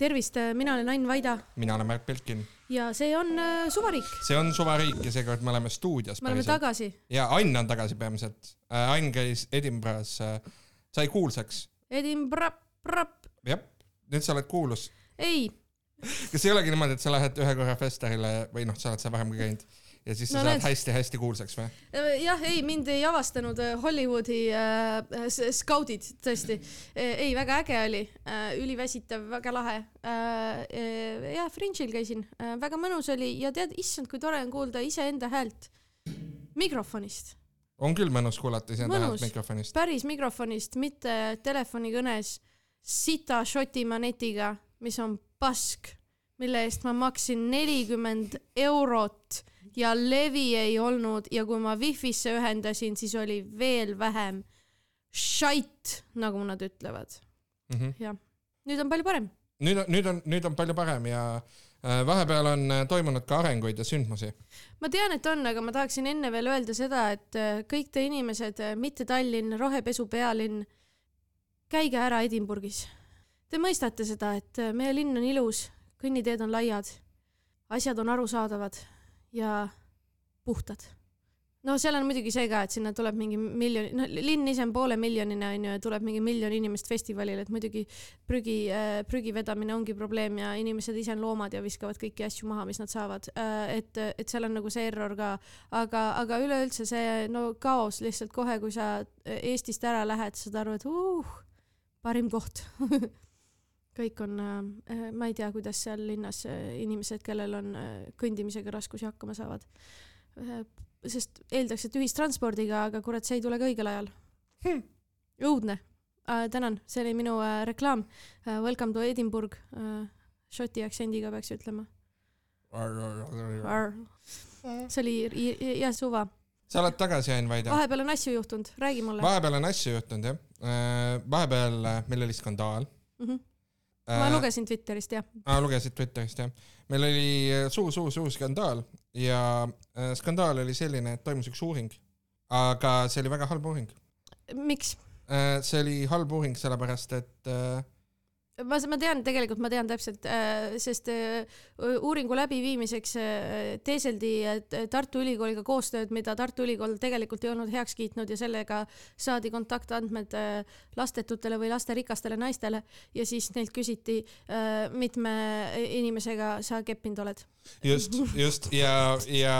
tervist, mina olen Ain Vaida mina olen Märt Belkin. ja see on äh, Suvariik, see on suvariik ja seekord me oleme stuudios me oleme tagasi. ja Ain on tagasi peamiselt. Ain käis Edinburgh's, sai kuulsaks. Edinburgh, jah, nüüd sa oled kuulus. ei, kas ei olegi niimoodi, et sa lähed ühe korra festivalile või noh, sa oled seal varem ka käinud ja siis sa No näed. saad hästi-hästi kuulsaks või? jah, ei mind ei avastanud äh, Hollywoodi äh, skaudid tõesti. ei, väga äge oli äh,, üliväsitav, väga lahe äh,. jah, Fringe'il käisin äh,, väga mõnus oli ja tead, issand, kui tore on kuulda iseenda häält mikrofonist, on küll mõnus kuulata iseenda häält mikrofonist. päris mikrofonist, mitte telefonikõnes sita Šotimaa netiga, mis on pask, mille eest ma maksin nelikümmend eurot ja levi ei olnud ja kui ma wifi'sse ühendasin, siis oli veel vähem shite, nagu nad ütlevad. Mhm. jah, nüüd on palju parem. nüüd on, nüüd on, nüüd on palju parem ja äh, vahepeal on äh, toimunud ka arenguid ja sündmusi. ma tean, et on, aga ma tahaksin enne veel öelda seda, et äh, kõik te inimesed, mitte Tallinn, rohepesu pealinn, käige ära Edinburghis. Te mõistate seda, et meie linn on ilus, kõnniteed on laiad, asjad on arusaadavad ja puhtad. no seal on muidugi see ka, et sinna tuleb mingi miljon, noh, linn ise on poole miljonine onju ja tuleb mingi miljon inimest festivalile, et muidugi prügi, prügi vedamine ongi probleem ja inimesed ise on loomad ja viskavad kõiki asju maha, mis nad saavad. et, et seal on nagu see error ka, aga, aga üleüldse see no kaos lihtsalt kohe, kui sa Eestist ära lähed, saad aru, et uh, parim koht. kõik on, ma ei tea, kuidas seal linnas äh, inimesed, kellel on äh, kõndimisega raskusi hakkama saavad. sest eeldaks, et ühistranspordiga, aga kurat, see ei tule ka õigel ajal Hmm. õudne uh,. tänan, see oli minu uh, reklaam uh,. Welcome to Edinburgh uh,. Šoti aktsendiga peaks ütlema. see oli hea suva. sa oled tagasi, Ain Vaide? vahepeal on asju juhtunud, räägi mulle. vahepeal on asju juhtunud jah. vahepeal äh, meil oli skandaal. Mm -hmm. Ma lugesin Twitterist jah. aa, lugesid Twitterist jah. meil oli suur-suur-suur skandaal ja äh, skandaal oli selline, et toimus üks uuring. aga see oli väga halb uuring. miks? see oli halb uuring sellepärast, et äh, ma, ma tean, tegelikult ma tean täpselt, sest äh, uuringu läbiviimiseks äh, teeseldi äh, Tartu Ülikooliga koostööd, mida Tartu Ülikool tegelikult ei olnud heaks kiitnud ja sellega saadi kontaktandmed äh, lastetutele või lasterikastele naistele ja siis neilt küsiti, mitme inimesega sa keppinud oled. just, just ja, ja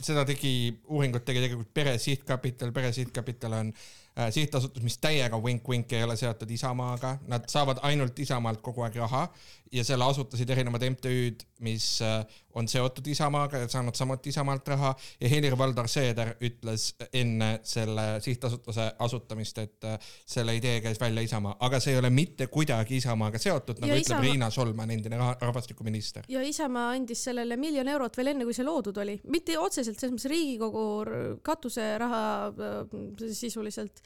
seda tegi, uuringut tegi tegelikult Pere Sihtkapital, Pere Sihtkapital on äh, sihtasutus, mis täiega vink-vink ei ole seotud Isamaaga, nad saavad ainult Isamaalt kogu aeg raha ja selle asutasid erinevad MTÜ-d, mis äh, on seotud Isamaaga ja saanud samuti Isamaalt raha ja Helir-Valdor Seeder ütles enne selle sihtasutuse asutamist, et äh, selle idee käis välja Isamaa, aga see ei ole mitte kuidagi Isamaaga seotud, nagu Ja ütleb Isamaa- Riina Solman, endine rahvastikuminister. ja Isamaa andis sellele miljon eurot veel enne, kui see loodud oli, mitte otseselt selles mõttes Riigikogu katuseraha äh, sisuliselt.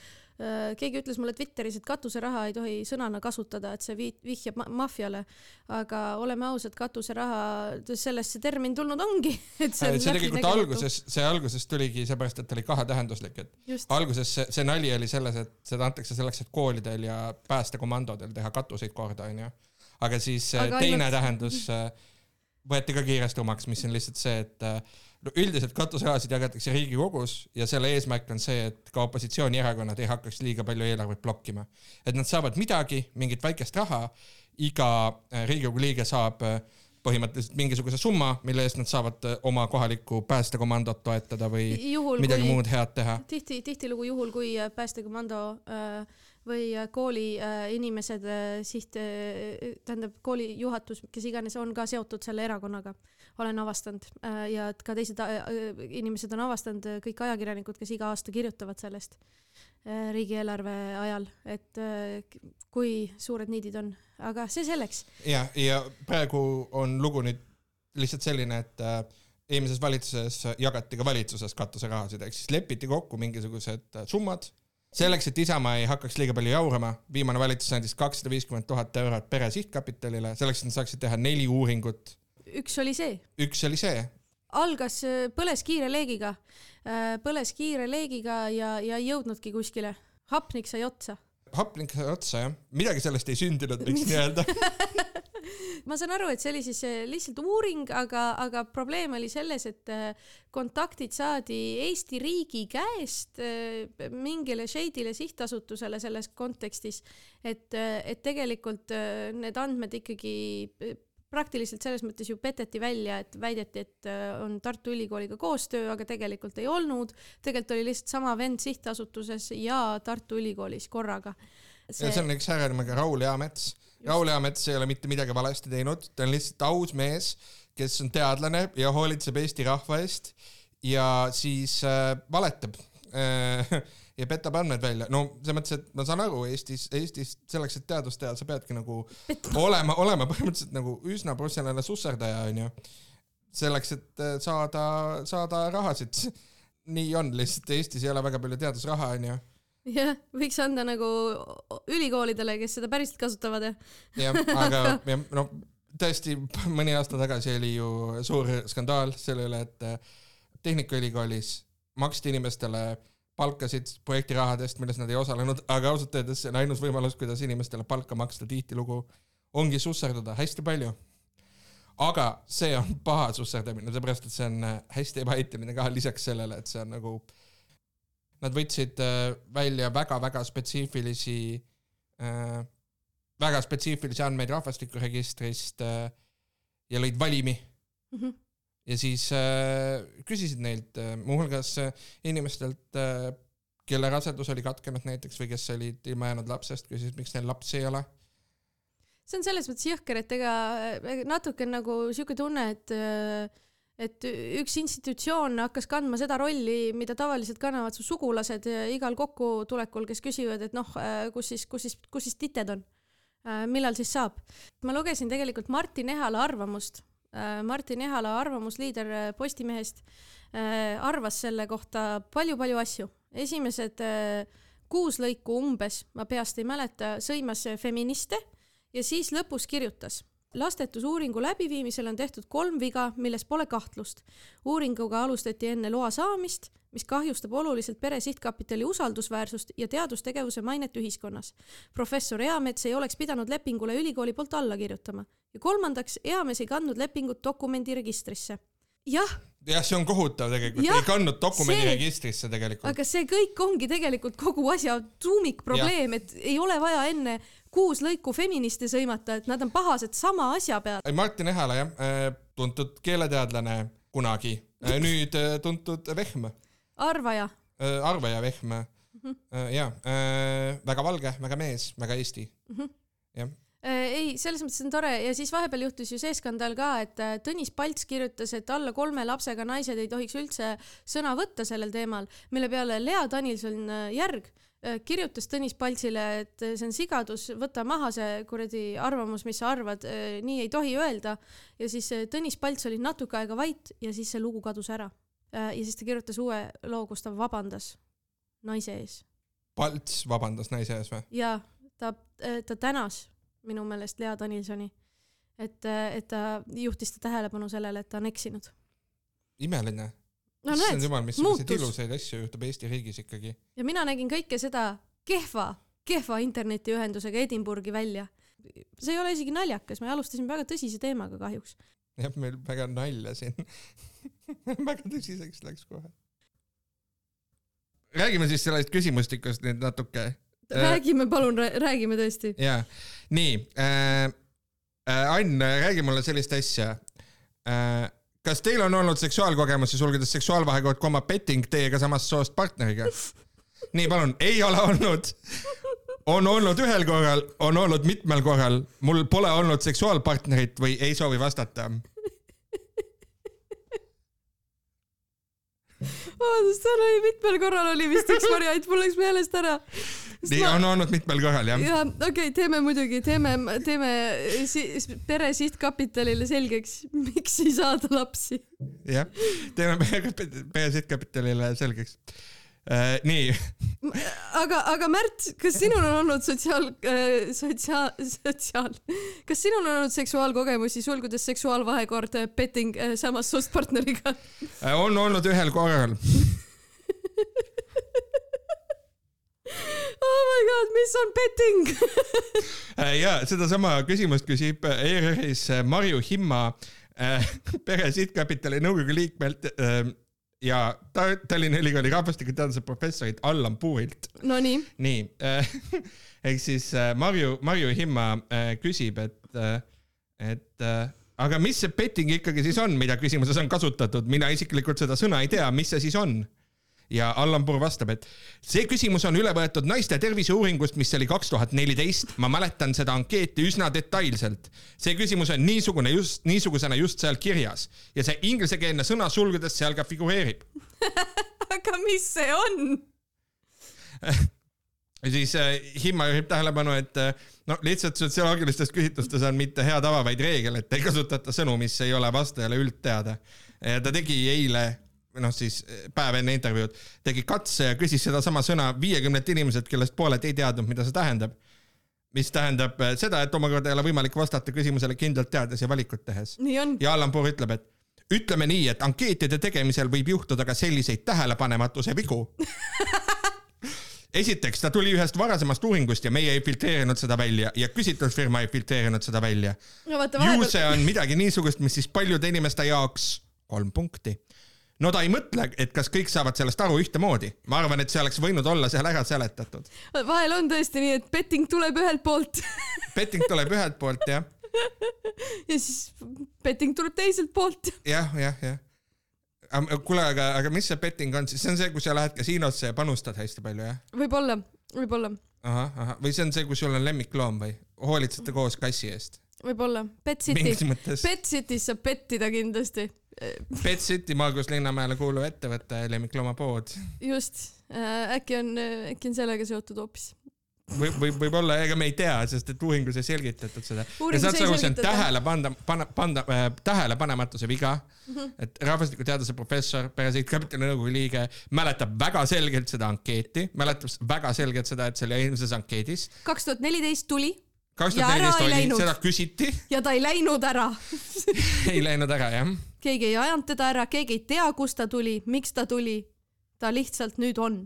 Keegi ütles mulle Twitteris, et katuseraha ei tohi sõnana kasutada, et see vihjab ma- maffiale. aga oleme ausad, katuseraha, sellest see termin tulnud ongi, et see see, on see tegelikult alguses, see alguses tuligi seepärast, et ta oli kahetähenduslik, et just, alguses see, see nali oli selles, et seda antakse selleks, et koolidel ja päästekomandodel teha katuseid korda, onju. aga siis Aga teine ainult- tähendus äh, võeti ka kiiresti omaks, mis on lihtsalt see, et äh, no üldiselt katuserahasid jagatakse Riigikogus ja selle eesmärk on see, et ka opositsioonierakonnad ei hakkaks liiga palju eelarvet blokkima. et nad saavad midagi, mingit väikest raha, iga äh, Riigikogu liige saab äh, põhimõtteliselt mingisuguse summa, mille eest nad saavad äh, oma kohalikku päästekomandot toetada või juhul midagi kui muud head teha. tihti, tihtilugu juhul, kui päästekomando äh, või kooli äh, inimesed äh, siht äh,, tähendab kooli juhatus, kes iganes on ka seotud selle erakonnaga, olen avastanud äh, ja et ka teised äh, inimesed on avastanud, kõik ajakirjanikud, kes iga aasta kirjutavad sellest äh, riigieelarve ajal, et äh, kui suured niidid on, aga see selleks. ja, ja praegu on lugu nüüd lihtsalt selline, et äh, eelmises valitsuses jagati ka valitsuses katuserahasid, ehk siis lepiti kokku mingisugused äh, summad selleks, et Isamaa ei hakkaks liiga palju jaurama, viimane valitsus andis kakssada viiskümmend tuhat eurot Pere Sihtkapitalile, selleks, et nad saaksid teha neli uuringut. Üks oli see üks oli see, algas, põles kiire leegiga, põles kiire leegiga ja, ja ei jõudnudki kuskile. hapnik sai otsa. hapnik sai otsa jah, midagi sellest ei sündinud, võiks nii öelda. ma saan aru, et see oli siis äh, lihtsalt uuring, aga, aga probleem oli selles, et äh, kontaktid saadi Eesti riigi käest mingile Shade'ile sihtasutusele selles kontekstis, et, et tegelikult need andmed ikkagi praktiliselt selles mõttes ju peteti välja, et väideti, et on Tartu Ülikooliga koostöö, aga tegelikult ei olnud. tegelikult oli lihtsalt sama vend sihtasutuses ja Tartu Ülikoolis korraga. See.... see on üks härra nimega Raul Eamets. Raul Eamets ei ole mitte midagi valesti teinud, ta on lihtsalt aus mees, kes on teadlane ja hoolitseb Eesti rahva eest ja siis äh, valetab. Äh, ja petab andmed välja. no selles mõttes, et ma saan aru, Eestis, Eestis selleks, et teadust teha, sa peadki nagu olema, olema põhimõtteliselt nagu üsna professionaalne susserdaja, onju. selleks, et äh, saada, saada rahasid. nii on, lihtsalt Eestis ei ole väga palju teadusraha, onju jah, võiks anda nagu ülikoolidele, kes seda päriselt kasutavad ja. jah, aga ja, no tõesti mõni aasta tagasi oli ju suur skandaal selle üle, et äh, Tehnikaülikoolis maksti inimestele palkasid projektirahadest, milles nad ei osalenud, aga ausalt öeldes see on ainus võimalus, kuidas inimestele palka maksta tihtilugu, ongi susserdada hästi palju. aga see on paha susserdamine, seepärast et see on äh, hästi ebaeetiline ka lisaks sellele, et see on nagu Nad võtsid äh, välja väga-väga spetsiifilisi äh,, väga spetsiifilisi andmeid rahvastikuregistrist äh, ja lõid valimi mm. -hmm. Ja siis äh, küsisid neilt äh, muuhulgas äh, inimestelt äh,, kelle rasedus oli katkenud näiteks või kes olid ilma jäänud lapsest, küsisid, miks neil lapsi ei ole see on selles mõttes jõhker, et ega natuke nagu siuke tunne, et äh, et üks institutsioon hakkas kandma seda rolli, mida tavaliselt kannavad su sugulased igal kokkutulekul, kes küsivad, et noh, äh, kus siis, kus siis, kus siis tited on? Äh, millal siis saab? ma lugesin tegelikult Martin Ehala arvamust. Äh, Martin Ehala arvamusliider Postimehest arvas selle kohta palju-palju asju. esimesed kuus lõiku umbes, ma peast ei mäleta, sõimas feministe ja siis lõpus kirjutas lastetusuuringu läbiviimisel on tehtud kolm viga, milles pole kahtlust. uuringuga alustati enne loa saamist, mis kahjustab oluliselt pere sihtkapitali usaldusväärsust ja teadustegevuse mainet ühiskonnas. professor Eamets ei oleks pidanud lepingule ülikooli poolt alla kirjutama. ja kolmandaks, Eames ei kandnud lepingut dokumendiregistrisse. jah jah, see on kohutav tegelikult, ei kandnud dokumendiregistrisse tegelikult. aga see kõik ongi tegelikult kogu asja tuumikprobleem, et ei ole vaja enne kuus lõiku feministe sõimata, et nad on pahased sama asja peale. Martin Ehala jah, äh, tuntud keeleteadlane kunagi, äh, nüüd äh, tuntud vehm. Arvaja. arvaja vehm mm. -hmm. ja väga valge, väga mees, väga Eesti mm. -hmm. jah ei, selles mõttes on tore ja siis vahepeal juhtus ju see skandaal ka, et Tõnis Palts kirjutas, et alla kolme lapsega naised ei tohiks üldse sõna võtta sellel teemal, mille peale Lea Danilson järg Äh, kirjutas Tõnis Paltsile, et see on sigadus, võta maha see kuradi arvamus, mis sa arvad, äh, nii ei tohi öelda. ja siis äh, Tõnis Palts oli natuke aega vait ja siis see lugu kadus ära. Ja siis ta kirjutas uue loo, kus ta vabandas naise ees. Palts vabandas naise ees või? jaa, ta, ta tänas minu meelest Lea Danilsoni, et, et ta juhtis ta tähelepanu sellele, et ta on eksinud. imeline no näed, selliseid ilusaid asju juhtub Eesti riigis ikkagi. ja mina nägin kõike seda kehva, kehva internetiühendusega Edinburghi välja. see ei ole isegi naljakas, me alustasime väga tõsise teemaga kahjuks. jah, meil väga nalja siin väga tõsiseks läks kohe. räägime siis sellest küsimustikust nüüd natuke. räägime, palun, räägime tõesti. jaa, nii äh,. Äh, Ann, räägi mulle sellist asja äh, kas teil on olnud seksuaalkogemusi, sulgedes seksuaalvahekord, koma petting teiega samast soost partneriga? nii, palun, ei ole olnud. on olnud ühel korral, on olnud mitmel korral, mul pole olnud seksuaalpartnerit või ei soovi vastata. Vabandust, seal oli mitmel korral oli vist üks variant, mul läks meelest ära nii ma... on olnud mitmel korral jah. ja okei okay,, teeme muidugi, teeme, teeme si pere sihtkapitalile selgeks, miks ei saada lapsi. jah, teeme pere, pere sihtkapitalile selgeks äh,. nii. aga, aga Märt, kas sinul on olnud sotsiaal äh,, sotsiaal, sotsiaal, kas sinul on olnud seksuaalkogemusi, sulgudes seksuaalvahekord, petting äh, samast soost partneriga äh,? on olnud ühel korral oh my god, mis on petting? Äh, ja sedasama küsimust küsib ERR-is Marju Himma äh, Pere Sihtkapitali nõukogu liikmelt äh, ja ta Tallinna Ülikooli rahvastikuteaduse professorilt Allan Puurilt. Nonii, nii äh, ehk siis äh, Marju, Marju Himma äh, küsib, et et aga mis see petting ikkagi siis on, mida küsimuses on kasutatud, mina isiklikult seda sõna ei tea, mis see siis on ja Allan Puur vastab, et see küsimus on üle võetud naiste terviseuuringust, mis oli kaks tuhat neliteist. ma mäletan seda ankeeti üsna detailselt. see küsimus on niisugune just, niisugusena just seal kirjas ja see inglisekeelne sõna sulgudes seal ka figureerib. aga mis see on? siis äh, Himma juhib tähelepanu, et äh, no lihtsalt sotsioloogilistes küsitlustes on mitte hea tava, vaid reegel, et ei kasutata sõnu, mis ei ole vastajale üldteada. ta tegi eile, noh siis päev enne intervjuud, tegi katse ja küsis sedasama sõna viiekümnelt inimeselt, kellest pooled ei teadnud, mida see tähendab. mis tähendab äh, seda, et omakorda ei ole võimalik vastata küsimusele kindlalt teades ja valikut tehes. ja Allan Puur ütleb, et ütleme nii, et ankeetide tegemisel võib juhtuda ka selliseid tähelepanematuse vigu. esiteks, ta tuli ühest varasemast uuringust ja meie ei filtreerinud seda välja ja küsitlusfirma ei filtreerinud seda välja. no ju see on midagi niisugust, mis siis paljude inimeste jaoks kolm punkti. No ta ei mõtle, et kas kõik saavad sellest aru ühtemoodi. ma arvan, et see oleks võinud olla seal ära seletatud. vahel on tõesti nii, et petting tuleb ühelt poolt petting tuleb ühelt poolt jah, ja siis petting tuleb teiselt poolt. jah, jah, jah. kuule, aga, aga mis see betting on siis, see on see, kui sa lähed kasiinosse ja panustad hästi palju jah? võib-olla, võib-olla, ahah, ahah, või see on see, kui sul on lemmikloom või hoolitsete koos kassi eest? võib-olla. Pet City. Pet City's saab pettida kindlasti. Pet City Maagus Linnamäele kuuluv ettevõte, lemmikloomapood. just, äkki on, äkki on sellega seotud hoopis. võib, võib, võib-olla, ega me ei tea, sest et uuringus ei selgitatud seda. ja saad sa aru, see on tähele panda, panna, panda äh,, tähelepanematuse viga mm. -hmm. et rahvastikuteaduse professor, Pere Sihtkapitali nõukogu liige mäletab väga selgelt seda ankeeti, mäletab väga selgelt seda, et see oli eelmises ankeedis. kaks tuhat neliteist tuli kaks tuhat neliteist ei oli, seda küsiti, ja ta ei läinud ära. ei läinud ära jah. keegi ei ajanud teda ära, keegi ei tea, kust ta tuli, miks ta tuli. ta lihtsalt nüüd on.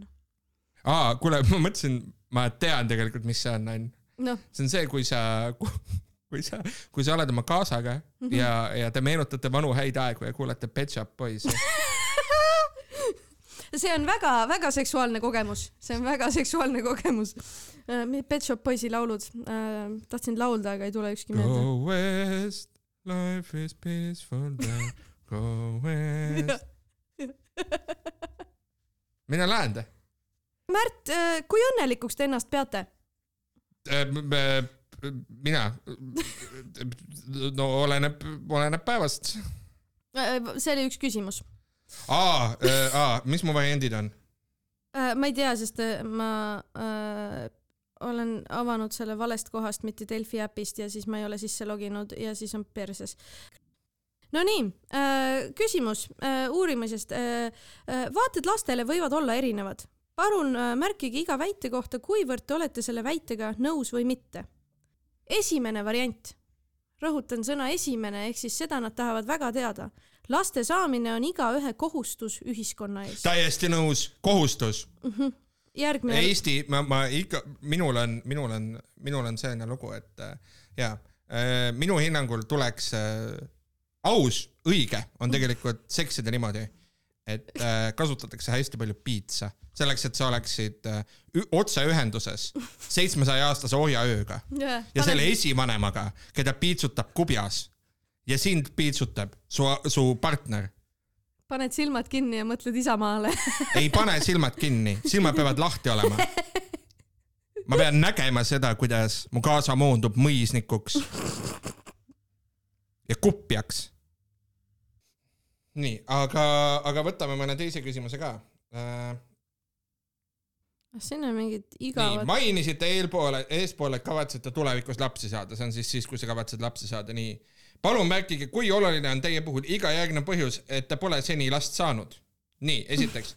aa, kuule, ma mõtlesin, ma tean tegelikult, mis see on, onju. noh, see on see, kui sa, kui sa, kui sa oled oma kaasaga mm. -hmm. ja, ja te meenutate vanu häid aegu ja kuulate Pet Shop Boys'i. see on väga-väga seksuaalne kogemus, see on väga seksuaalne kogemus. Pet Shop Boysi laulud, tahtsin laulda, aga ei tule ükski meelde. Go west, life is peaceful there, go west. mine läände. Märt, kui õnnelikuks te ennast peate? mina, no oleneb, oleneb päevast. see oli üks küsimus. aa, aa, mis mu variandid on? ma ei tea, sest äh, ma äh, olen avanud selle valest kohast, mitte Delfi äpist ja siis ma ei ole sisse loginud ja siis on perses. Nonii äh,, küsimus äh, uurimisest äh,. Äh, vaated lastele võivad olla erinevad. palun äh, märkige iga väite kohta, kuivõrd te olete selle väitega nõus või mitte. esimene variant, rõhutan sõna esimene, ehk siis seda nad tahavad väga teada. laste saamine on igaühe kohustus ühiskonna ees. täiesti nõus, kohustus järgmine. Eesti, ma, ma ikka, minul on, minul on, minul on selline lugu, et äh, jaa, minu hinnangul tuleks äh, aus, õige on tegelikult seksida niimoodi, et äh, kasutatakse hästi palju piitsa, selleks, et sa oleksid äh, otseühenduses seitsmesaja aastase orjaööga ja, ja selle esivanemaga, keda piitsutab kubjas. Ja sind piitsutab su, su partner paned silmad kinni ja mõtled Isamaale. ei pane silmad kinni, silmad peavad lahti olema. ma pean nägema seda, kuidas mu kaasa moondub mõisnikuks ja kupjaks. nii, aga, aga võtame mõne teise küsimuse ka äh,. siin on mingid igavad. mainisite eelpoole, eespoole, et kavatsete tulevikus lapsi saada, see on siis siis, kui sa kavatsed lapsi saada, nii. Palun märkige, kui oluline on teie puhul iga järgnev põhjus, et te pole seni last saanud. nii, esiteks,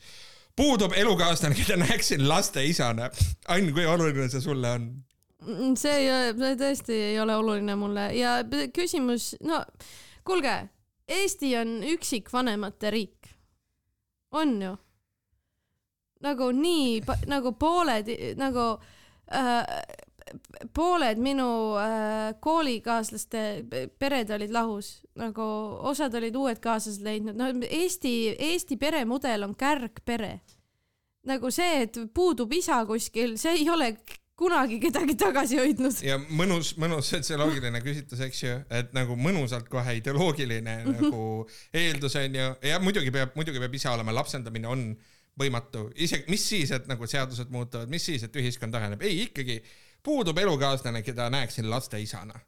puudub elukaaslane, keda näeksin laste isana. Ain, kui oluline see sulle on? Mm, see ei ole, see tõesti ei ole oluline mulle ja küsimus, no kuulge, Eesti on üksikvanemate riik. on ju? nagu nii, nagu pooled, nagu äh, pooled minu äh, koolikaaslaste pe- pered olid lahus, nagu osad olid uued kaaslased leidnud, no Eesti, Eesti peremudel on kärgpere. nagu see, et puudub isa kuskil, see ei ole kunagi kedagi tagasi hoidnud. ja mõnus, mõnus sotsioloogiline küsitlus, eks ju, et nagu mõnusalt kohe ideoloogiline nagu eeldus on ju, ja muidugi peab, muidugi peab isa olema, lapsendamine on võimatu, isegi, mis siis, et nagu seadused muutuvad, mis siis, et ühiskond areneb, ei ikkagi puudub elukaaslane, keda näeksin laste isana.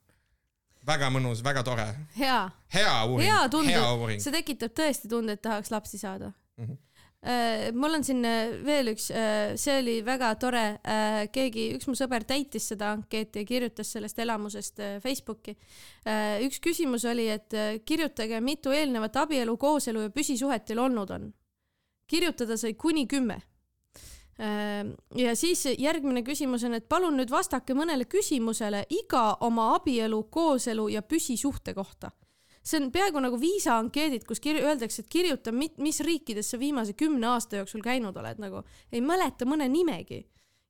väga mõnus, väga tore, hea, hea uuring, hea hea tunde, uuring. see tekitab tõesti tunde, et tahaks lapsi saada Mhm. Äh, mul on siin äh, veel üks, see oli väga tore, keegi, üks mu sõber täitis seda ankeeti ja kirjutas sellest elamusest äh, Facebooki. üks küsimus oli, et äh, kirjutage, mitu eelnevat abielu, kooselu ja püsisuhet teil olnud on. kirjutada sai kuni kümme. Ja siis järgmine küsimus on, et palun nüüd vastake mõnele küsimusele iga oma abielu, kooselu ja püsisuhte kohta see on peaaegu nagu viisaankeedid, kus kir-, öeldakse, et kirjuta, mis riikides sa viimase kümne aasta jooksul käinud oled, nagu ei mäleta mõne nimegi.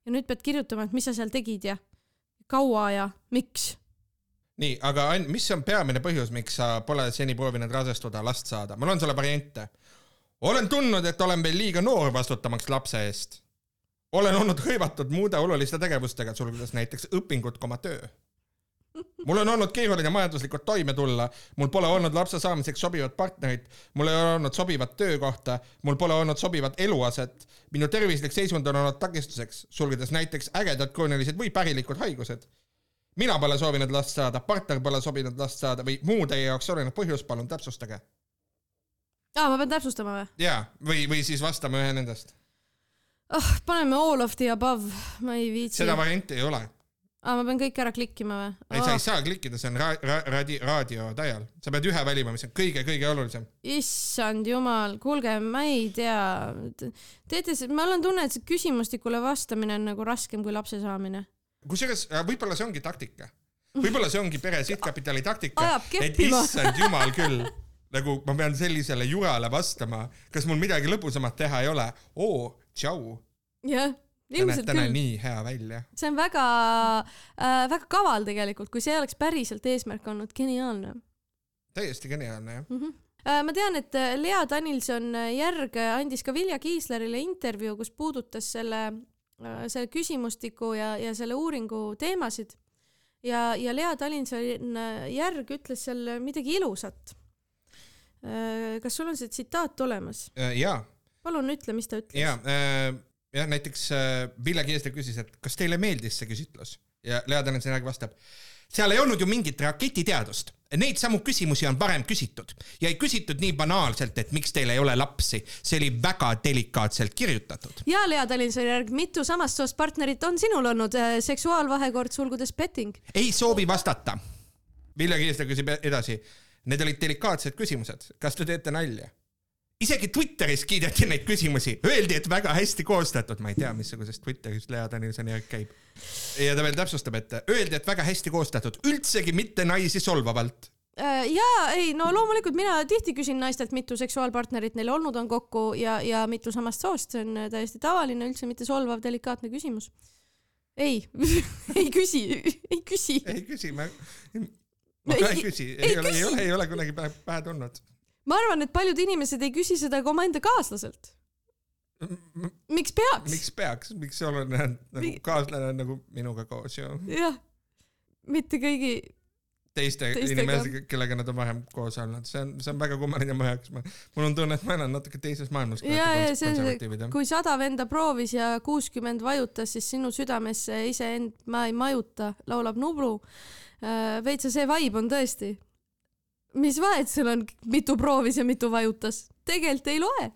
ja nüüd pead kirjutama, et mis sa seal tegid ja kaua ja miks. nii, aga Ain, mis on peamine põhjus, miks sa pole seni proovinud rasestuda, last saada? mul on sulle variante. olen tundnud, et olen veel liiga noor vastutamaks lapse eest. Olen olnud hõivatud muude oluliste tegevustega, sulgudes näiteks õpingud, koma töö. mul on olnud keeruline majanduslikult toime tulla, mul pole olnud lapse saamiseks sobivat partnerit, mul ei ole olnud sobivat töökohta, mul pole olnud sobivat eluaset, minu tervislik seisund on olnud takistuseks, sulgedes näiteks ägedad kroonilised või pärilikud haigused. mina pole soovinud last saada, partner pole sobinud last saada või muu teie jaoks olenev põhjus, palun täpsustage. aa, ma pean täpsustama või jaa, või, või siis vastame ühe nendest. oh,? paneme all of the above, ma ei viitsi. seda varianti ei ole. aa, ma pean kõik ära klikkima või ei, sa ei saa klikkida, see on ra-, ra-, raadi-, raadiotajal. sa pead ühe valima, mis on kõige-kõige olulisem. issand jumal, kuulge, ma ei tea. teete, ma olen tunne, et see küsimustikule vastamine on nagu raskem kui lapse saamine. kusjuures äh, võib-olla see ongi taktika. võib-olla see ongi pere sihtkapitali taktika et issand jumal küll, nagu ma pean sellisele jurale vastama, kas mul midagi lõbusamat teha ei ole? oo, tšau, jah, ilmselt ta näeb küll. nii hea välja. see on väga äh,, väga kaval tegelikult, kui see oleks päriselt eesmärk olnud, geniaalne täiesti geniaalne jah. mm. -hmm. Äh, ma tean, et äh, Lea Danilson äh, Järg äh, andis ka Vilja Kiislerile intervjuu, kus puudutas selle, selle küsimustiku ja, ja selle uuringu teemasid. ja, ja Lea Danilson äh, Järg ütles seal midagi ilusat. kas sul on see tsitaat olemas? jaa, palun ütle, mis ta ütles. ja, jah, näiteks äh, Ville Kiesler küsis, et kas teile meeldis see küsitlus ja Lea Danilson-Järg vastab, seal ei olnud ju mingit raketiteadust. Neid samu küsimusi on varem küsitud ja ei küsitud nii banaalselt, et miks teil ei ole lapsi, see oli väga delikaatselt kirjutatud. ja Lea Danilson Järg, mitu samast soost partnerit on sinul olnud äh, seksuaalvahekord sulgudes petting? ei soovi vastata. Ville Kiesler küsib edasi. Need olid delikaatsed küsimused, kas te teete nalja? Isegi Twitteris kiideti neid küsimusi, öeldi, et väga hästi koostatud, ma ei tea, missugusest Twitterist Lea Danilson järg käib. ja ta veel täpsustab, et öeldi, et väga hästi koostatud, üldsegi mitte naisi solvavalt. Äh, jaa, ei no loomulikult mina tihti küsin naistelt, mitu seksuaalpartnerit neil olnud on kokku ja, ja mitu samast soost, see on äh, täiesti tavaline, üldse mitte solvav, delikaatne küsimus. ei, ei küsi, ei küsi. ei küsi, ma, ma ka ei Ei- küsi, ei ei ole, ei ole, ei ole kunagi pähe tulnud. Ma arvan, et paljud inimesed ei küsi seda ka omaenda kaaslaselt. miks peaks? miks peaks, miks see oluline on, nagu kaaslane on nagu minuga koos ju jah, mitte kõigi, teiste Teistega. inimestega, kellega nad on varem koos olnud, see on, see on väga kummaline mu jaoks, ma, mul on tunne, et ma elan natuke teises maailmas. ja, ja see on see, kui sada venda proovis ja kuuskümmend vajutas, siis sinu südamesse iseend ma ei majuta, laulab Nublu. veitsa see vibe on tõesti. Mis vahet seal on, mitu proovis ja mitu vajutas, tegelikult ei loe.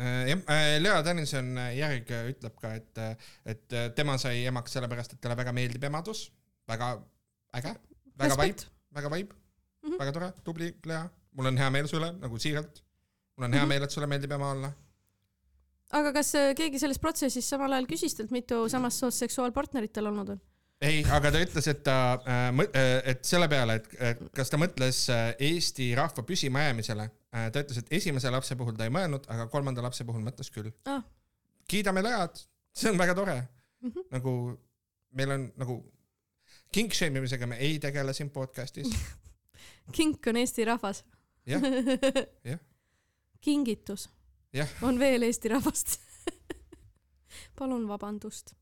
jah, Lea Tõnisson järg ütleb ka, et, et tema sai emaks sellepärast, et talle väga meeldib emadus, väga äge, väga vibe, väga vibe mm. -hmm. väga tore, tubli Lea, mul on hea meel sulle nagu siiralt. mul on hea Mhm. meel, et sulle meeldib ema olla. aga kas äh, keegi selles protsessis samal ajal küsis talt, mitu samast soost seksuaalpartnerit tal olnud on? ei, aga ta ütles, et ta äh,, et selle peale, et kas ta mõtles äh, Eesti rahva püsimajäämisele, ta ütles, et esimese lapse puhul ta ei mõelnud, aga kolmanda lapse puhul mõtles küll Ah. kiidame Lead, see on väga tore. Mhm. nagu meil on nagu kink shame imisega me ei tegele siin podcast'is. kink on Eesti rahvas. Jah, jah. kingitus Jah. on veel Eesti rahvast. palun vabandust.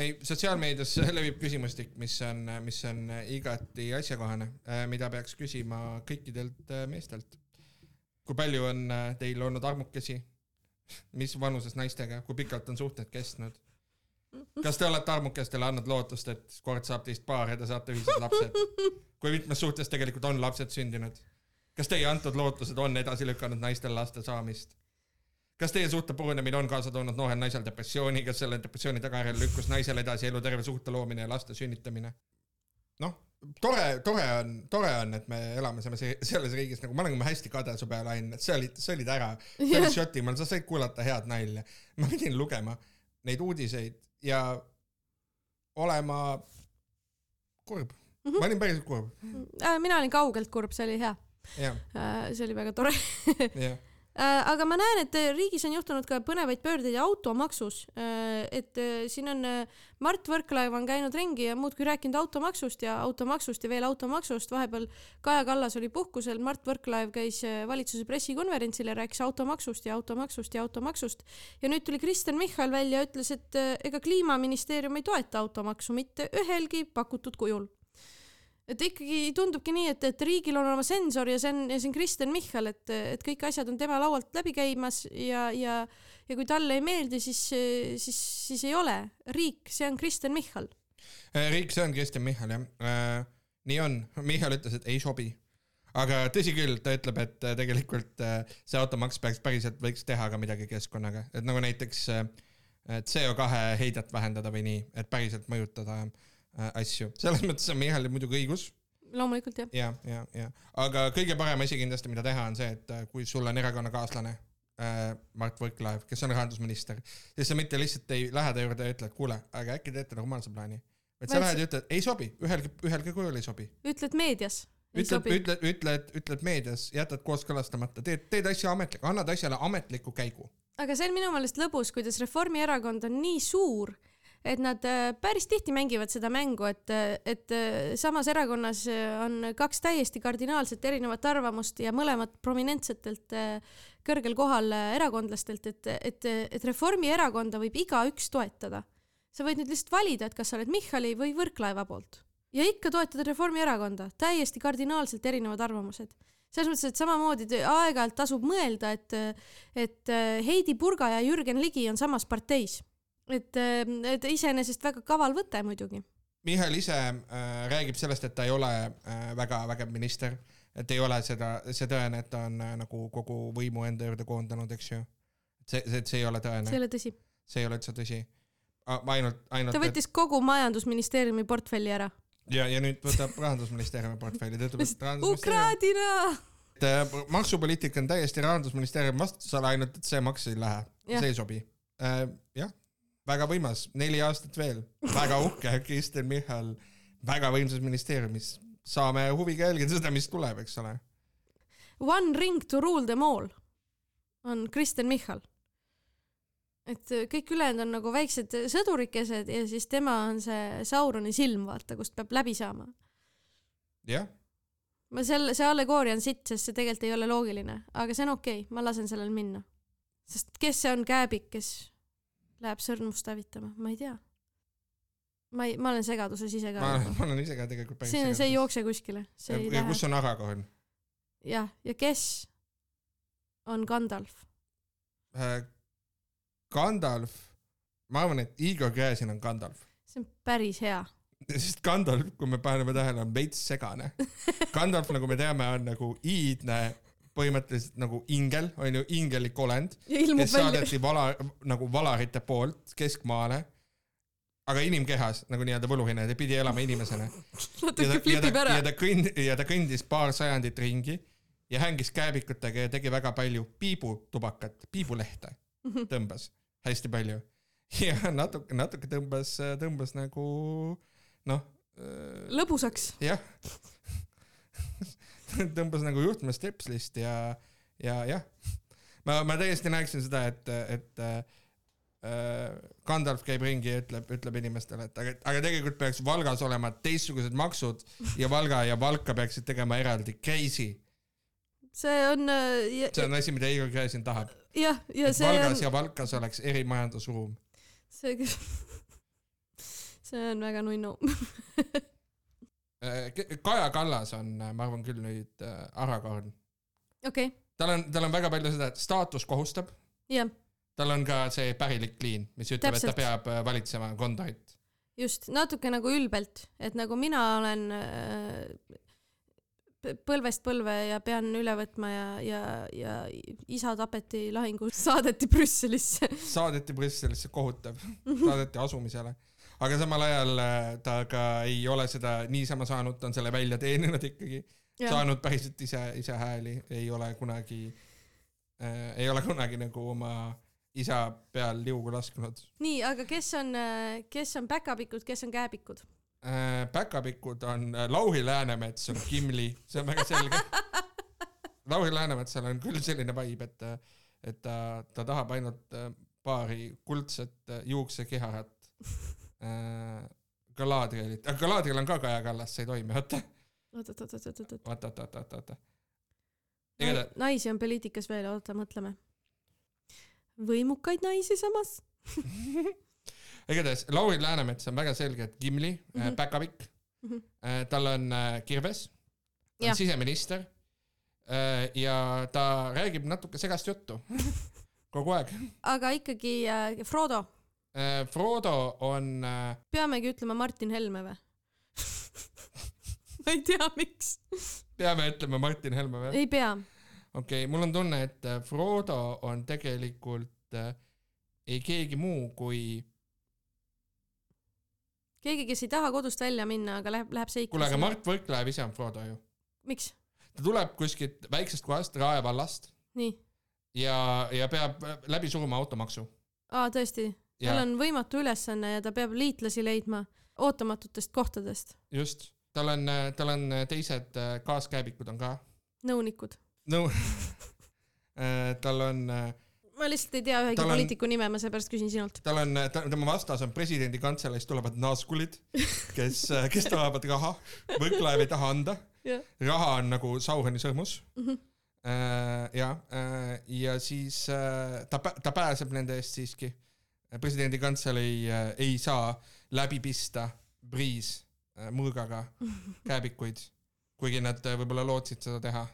ei, sotsiaalmeedias levib küsimustik, mis on, mis on igati asjakohane, mida peaks küsima kõikidelt äh, meestelt. kui palju on äh, teil olnud armukesi? mis vanuses naistega, kui pikalt on suhted kestnud? kas te olete armukestele andnud lootust, et kord saab teist paar ja te saate ühised lapsed? kui mitmes suhtes tegelikult on lapsed sündinud? kas teie antud lootused on edasi lükanud naistel laste saamist? Kas teie suhte purunemine on kaasa toonud noorel naisel depressiooni, kas selle depressiooni tagajärjel lükkus naisel edasi eluterve suhte loomine ja laste sünnitamine? noh, tore, tore on, tore on, et me elame selles, selles riigis nagu ma olen hästi kade su peale, Ain, et sa olid, sa olid ära. sa olid Šotimaal, sa said kuulata head nalja. ma pidin lugema neid uudiseid ja olema kurb. ma olin päriselt kurb, Äh, mina olin kaugelt kurb, see oli hea. jah, see oli väga tore. jah. Äh, aga ma näen, et riigis on juhtunud ka põnevaid pöördeid automaksus. et äh, siin on äh, Mart Võrklaev on käinud ringi ja muudkui rääkinud automaksust ja automaksust ja veel automaksust. vahepeal Kaja Kallas oli puhkusel, Mart Võrklaev käis äh, valitsuse pressikonverentsil ja rääkis automaksust ja automaksust ja automaksust. ja nüüd tuli Kristen Michal välja ja ütles, et äh, ega kliimaministeerium ei toeta automaksu mitte ühelgi pakutud kujul et ikkagi tundubki nii, et, et riigil on oma sensor ja see on, ja see on Kristen Michal, et, et kõik asjad on tema laualt läbi käimas ja, ja, ja kui talle ei meeldi, siis, siis, siis ei ole. riik, see on Kristen Michal. riik, see on Kristjan Michal jah äh,. nii on, Michal ütles, et ei sobi. aga tõsi küll, ta ütleb, et äh, tegelikult äh, see automaks peaks päriselt, võiks teha ka midagi keskkonnaga, et nagu näiteks äh, CO2 heidet vähendada või nii, et päriselt mõjutada äh, asju. selles mõttes on Michalil muidugi õigus loomulikult jah. ja, ja, ja, aga kõige parem asi kindlasti, mida teha, on see, et äh, kui sul on erakonnakaaslane äh, Mart Võrklaev, kes on rahandusminister, siis sa mitte lihtsalt ei lähe ta juurde ja ütled, kuule, aga äkki teete normaalse plaani. et sa lähed ja ütled, ei sobi, ühelgi, ühelgi kujul ei sobi. ütled meedias. ütled, ütled, ütled, ütled meedias, jätad kooskõlastamata, teed, teed asja ametlik, annad asjale ametliku käigu. aga see on minu meelest lõbus, kuidas Reformierakond on nii suur, et nad äh, päris tihti mängivad seda mängu, et, et äh, samas erakonnas äh, on kaks täiesti kardinaalselt erinevat arvamust ja mõlemad prominentsetelt äh, kõrgel kohal äh, erakondlastelt, et, et, et Reformierakonda võib igaüks toetada. sa võid nüüd lihtsalt valida, et kas sa oled Michali või Võrklaeva poolt ja ikka toetada Reformierakonda, täiesti kardinaalselt erinevad arvamused selles mõttes, et samamoodi aeg-ajalt tasub mõelda, et, et äh, Heidi Purga ja Jürgen Ligi on samas parteis. et, et iseenesest väga kaval võte muidugi. Michal ise äh, räägib sellest, et ta ei ole äh, väga vägev minister, et ei ole seda, see tõene, et ta on äh, nagu kogu võimu enda juurde koondanud, eks ju. see, see, see ei ole tõene see ei, ole tõsi. see ei ole üldse tõsi. ainult, ainult. ta võttis kogu majandusministeeriumi portfelli ära. ja, ja nüüd võtab rahandusministeeriumi portfelli, ta ütleb, et rahandusministeerium, Ukraina. et äh, maksupoliitika on täiesti rahandusministeeriumi vastutusala, ainult et see maks ei lähe, see ei sobi äh,. jah, väga võimas, neli aastat veel, väga uhke, Kristen Michal väga võimsas ministeeriumis. saame huviga jälgida seda, mis tuleb, eks ole. One ring to rule them all on Kristen Michal. et kõik ülejäänud on nagu väiksed sõdurikesed ja siis tema on see Sauroni silm, vaata, kust peab läbi saama. jah, ma selle, see allegooria on sitt, sest see tegelikult ei ole loogiline, aga see on okei okay,, ma lasen sellel minna. sest kes see on kääbik, kes läheb sõrmust hävitama, ma ei tea. ma ei, ma olen segaduses ise ka. ma olen ise ka tegelikult päris see, see ei jookse kuskile, ja, ja lähe kus. on Aragorn jah, ja kes on Gandalf? äh,? Gandalf, ma arvan, et Igor Gräzin on Gandalf. see on päris hea. sest Gandalf, kui me paneme tähele, on veits segane. Gandalf, nagu me teame, on nagu iidne, põhimõtteliselt nagu ingel, on ju, ingelik olend, kes saadeti vala, nagu valarite poolt keskmaale, aga inimkehas nagu nii-öelda võluhine, ta pidi elama inimesena. ja ta, ja ta, ja. ta kõnd-, ja ta kõndis paar sajandit ringi ja hängis kääbikutega ja tegi väga palju piibutubakat, piibulehte tõmbas hästi palju. ja natuke, natuke tõmbas, tõmbas nagu noh, lõbusaks. jah, tõmbas nagu juhtme stepslist ja, ja jah, ma, ma täiesti näeksin seda, et, et äh, Gandalf käib ringi ja ütleb, ütleb inimestele, et aga, aga tegelikult peaks Valgas olema teistsugused maksud ja Valga ja Valka peaksid tegema eraldi. Crazy, see on äh, see on asi, mida Igor Gräzin tahab. jah, ja see Valgas on, ja Valkas oleks erimajandusruum. see, see on väga nunnu. Äh, Kaja Kallas on, ma arvan küll nüüd äh, Aragorn. okei, tal on, tal on väga palju seda, et staatus kohustab, jah, tal on ka see pärilik liin, mis ütleb, et ta peab äh, valitsema Gondorit. just natuke nagu ülbelt, et nagu mina olen äh, põlvest põlve ja pean üle võtma ja, ja, ja isa tapeti lahingus saadeti Brüsselisse. saadeti Brüsselisse, kohutav, saadeti asumisele. Aga samal ajal äh, ta ka ei ole seda niisama saanud, ta on selle välja teeninud ikkagi, saanud päriselt ise, ise hääli, ei ole kunagi äh,, ei ole kunagi nagu oma isa peal liugu lasknud nii, aga kes on, kes on päkapikud, kes on kääbikud? äh,. päkapikud on äh, Lauri Läänemets on Gimli, see on väga selge. Lauri Läänemetsal on küll selline vibe, et, et ta, ta tahab ainult äh, paari kuldset äh, juuksekiharat äh. Galadrielit, aga Galadriel on ka Kaja Kallas, see ei toimi, oota, oot, oot, oot, oot, oot, oot. oota, oota, oota, oota. igatahes, naisi on poliitikas veel, oota, mõtleme. võimukaid naisi samas. igatahes Lauri Läänemets on väga selgelt Gimli mm. -hmm. päkapikk Mhm. äh,, tal on äh, kirves, on siseminister äh, ja ta räägib natuke segast juttu kogu aeg aga ikkagi äh, Frodo, äh,. Frodo on äh, peamegi ütlema Martin Helme või? ma ei tea, miks. peame ütlema Martin Helme või? ei pea. okei okay,, mul on tunne, et äh, Frodo on tegelikult äh, ei keegi muu kui, keegi, kes ei taha kodust välja minna, aga läheb, läheb kuule, aga. Mart Võrklaev ise on Frodo ju. miks? ta tuleb kuskilt väiksest kohast, Rae vallast nii, ja, ja peab äh, läbi suruma automaksu. aa tõesti, tal on võimatu ülesanne ja ta peab liitlasi leidma ootamatutest kohtadest, just, tal on, tal on teised äh, kaaskäebikud on ka. nõunikud. no tal on, ma lihtsalt ei tea ühegi poliitiku nime, ma seepärast küsin sinult. tal on, tema vastas on presidendi kantseleist tulevad naaskulid, kes, kes tahavad raha, Võrklaev ei taha anda, jah, raha on nagu Sauroni sõrmus Mhm. ja, ja siis äh, ta, ta pääseb nende eest siiski. Presidendi kantselei äh, ei saa läbi pista priis äh, mõõgaga käebikuid, kuigi nad äh, võib-olla lootsid seda teha,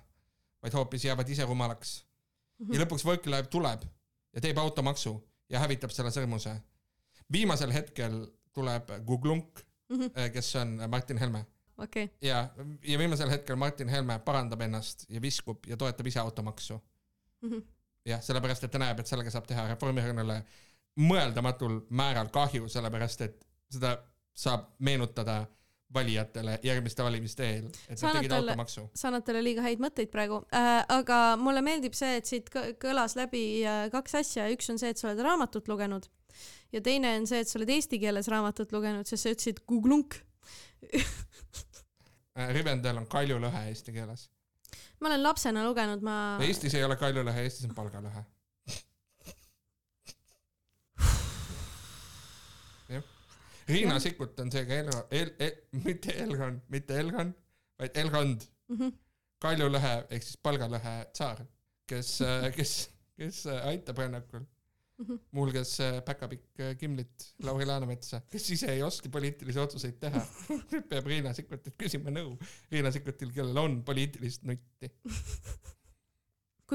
vaid hoopis jäävad ise rumalaks. ja lõpuks Võrklaev tuleb ja teeb automaksu ja hävitab selle sõrmuse. viimasel hetkel tuleb Guglunk, kes on Martin Helme okei, ja, ja viimasel hetkel Martin Helme parandab ennast ja viskub ja toetab ise automaksu. jah, sellepärast, et ta näeb, et sellega saab teha Reformierakonnale mõeldamatul määral kahju, sellepärast et seda saab meenutada valijatele järgmiste valimiste eel, et Sa tegid talle- automaksu. sa annad talle liiga häid mõtteid praegu äh,, aga mulle meeldib see, et siit kõ- kõlas läbi äh, kaks asja, üks on see, et sa oled raamatut lugenud ja teine on see, et sa oled eesti keeles raamatut lugenud, sest sa ütlesid Googlunk. Rivendell on kaljulõhe eesti keeles. ma olen lapsena lugenud, ma Eestis ei ole kaljulõhe, Eestis on palgalõhe. Riina. Sikkut on seega Elro-, El-, El-, mitte Elron, mitte Elron, vaid Elrond, Mhm. kaljulõhe ehk siis palgalõhe tsaar, kes, kes, kes aitab rännakul Mhm. muuhulgas äh, päkapikk äh, Kimlit, Lauri Läänemetsa, kes ise ei oska poliitilisi otsuseid teha. peab Riina Sikkutilt küsima nõu. Riina Sikkutil, kellel on poliitilist nutti.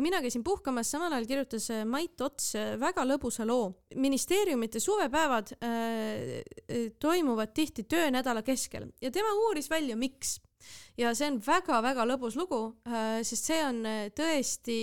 kui mina käisin puhkamas, samal ajal kirjutas äh, Mait Ots äh, väga lõbusa loo. ministeeriumite suvepäevad äh, äh, toimuvad tihti töönädala keskel ja tema uuris välja, miks. ja see on väga-väga lõbus lugu äh,, sest see on tõesti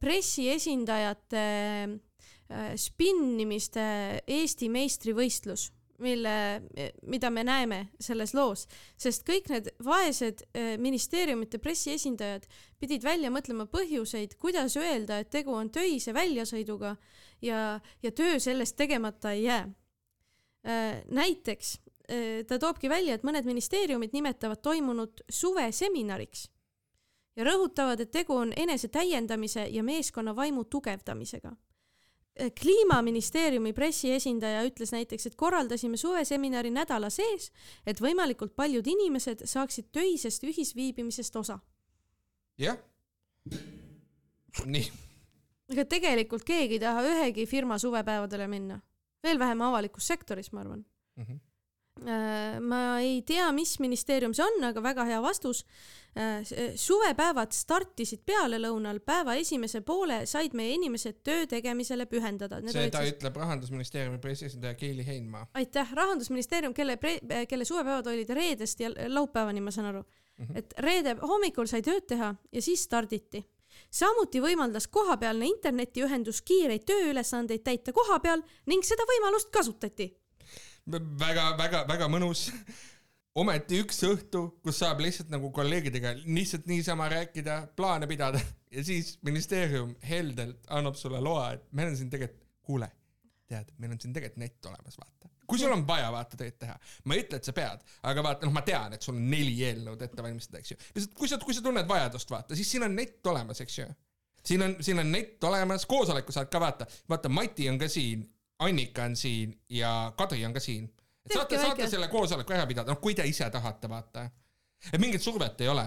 pressiesindajate äh, spinnimiste Eesti meistrivõistlus mille, mida me näeme selles loos, sest kõik need vaesed eh, ministeeriumite pressiesindajad pidid välja mõtlema põhjuseid, kuidas öelda, et tegu on töise väljasõiduga ja, ja töö sellest tegemata ei jää. näiteks eh, ta toobki välja, et mõned ministeeriumid nimetavad toimunut suveseminariks ja rõhutavad, et tegu on enese täiendamise ja meeskonna vaimu tugevdamisega kliimaministeeriumi pressiesindaja ütles näiteks, et korraldasime suveseminari nädala sees, et võimalikult paljud inimesed saaksid töisest ühisviibimisest osa. jah. nii. ega tegelikult keegi ei taha ühegi firma suvepäevadele minna, veel vähem avalikus sektoris, ma arvan mm. -hmm ma ei tea, mis ministeerium see on, aga väga hea vastus Äh, suvepäevad startisid pealelõunal, päeva esimese poole said meie inimesed töö tegemisele pühendada. seda siis... ütleb rahandusministeeriumi pressiesindaja Keili Heinmaa. aitäh, rahandusministeerium, kelle kelle suvepäevad olid reedest ja laupäevani, ma saan aru mm. -hmm. et reede hommikul sai tööd teha ja siis starditi samuti võimaldas kohapealne internetiühendus kiireid tööülesandeid täita kohapeal ning seda võimalust kasutati väga, väga, väga mõnus ometi üks õhtu, kus saab lihtsalt nagu kolleegidega lihtsalt niisama rääkida, plaane pidada ja siis ministeerium heldelt annab sulle loa, et meil on siin tegelikult, kuule, tead, meil on siin tegelikult net olemas, vaata. kui sul on vaja vaata tööd teha, ma ei ütle, et sa pead, aga vaata, noh, ma tean, et sul on neli eelnõud ette valmistada, eks ju. lihtsalt kui sa, kui sa tunned vajadust, vaata, siis siin on net olemas, eks ju. siin on, siin on net olemas, koosoleku saad ka vaata, vaata, Mati on ka siin, Annika on siin ja Kadri on ka siin. Et saate, saate selle koosoleku ära pidada, noh, kui te ise tahate, vaata. et mingit survet ei ole,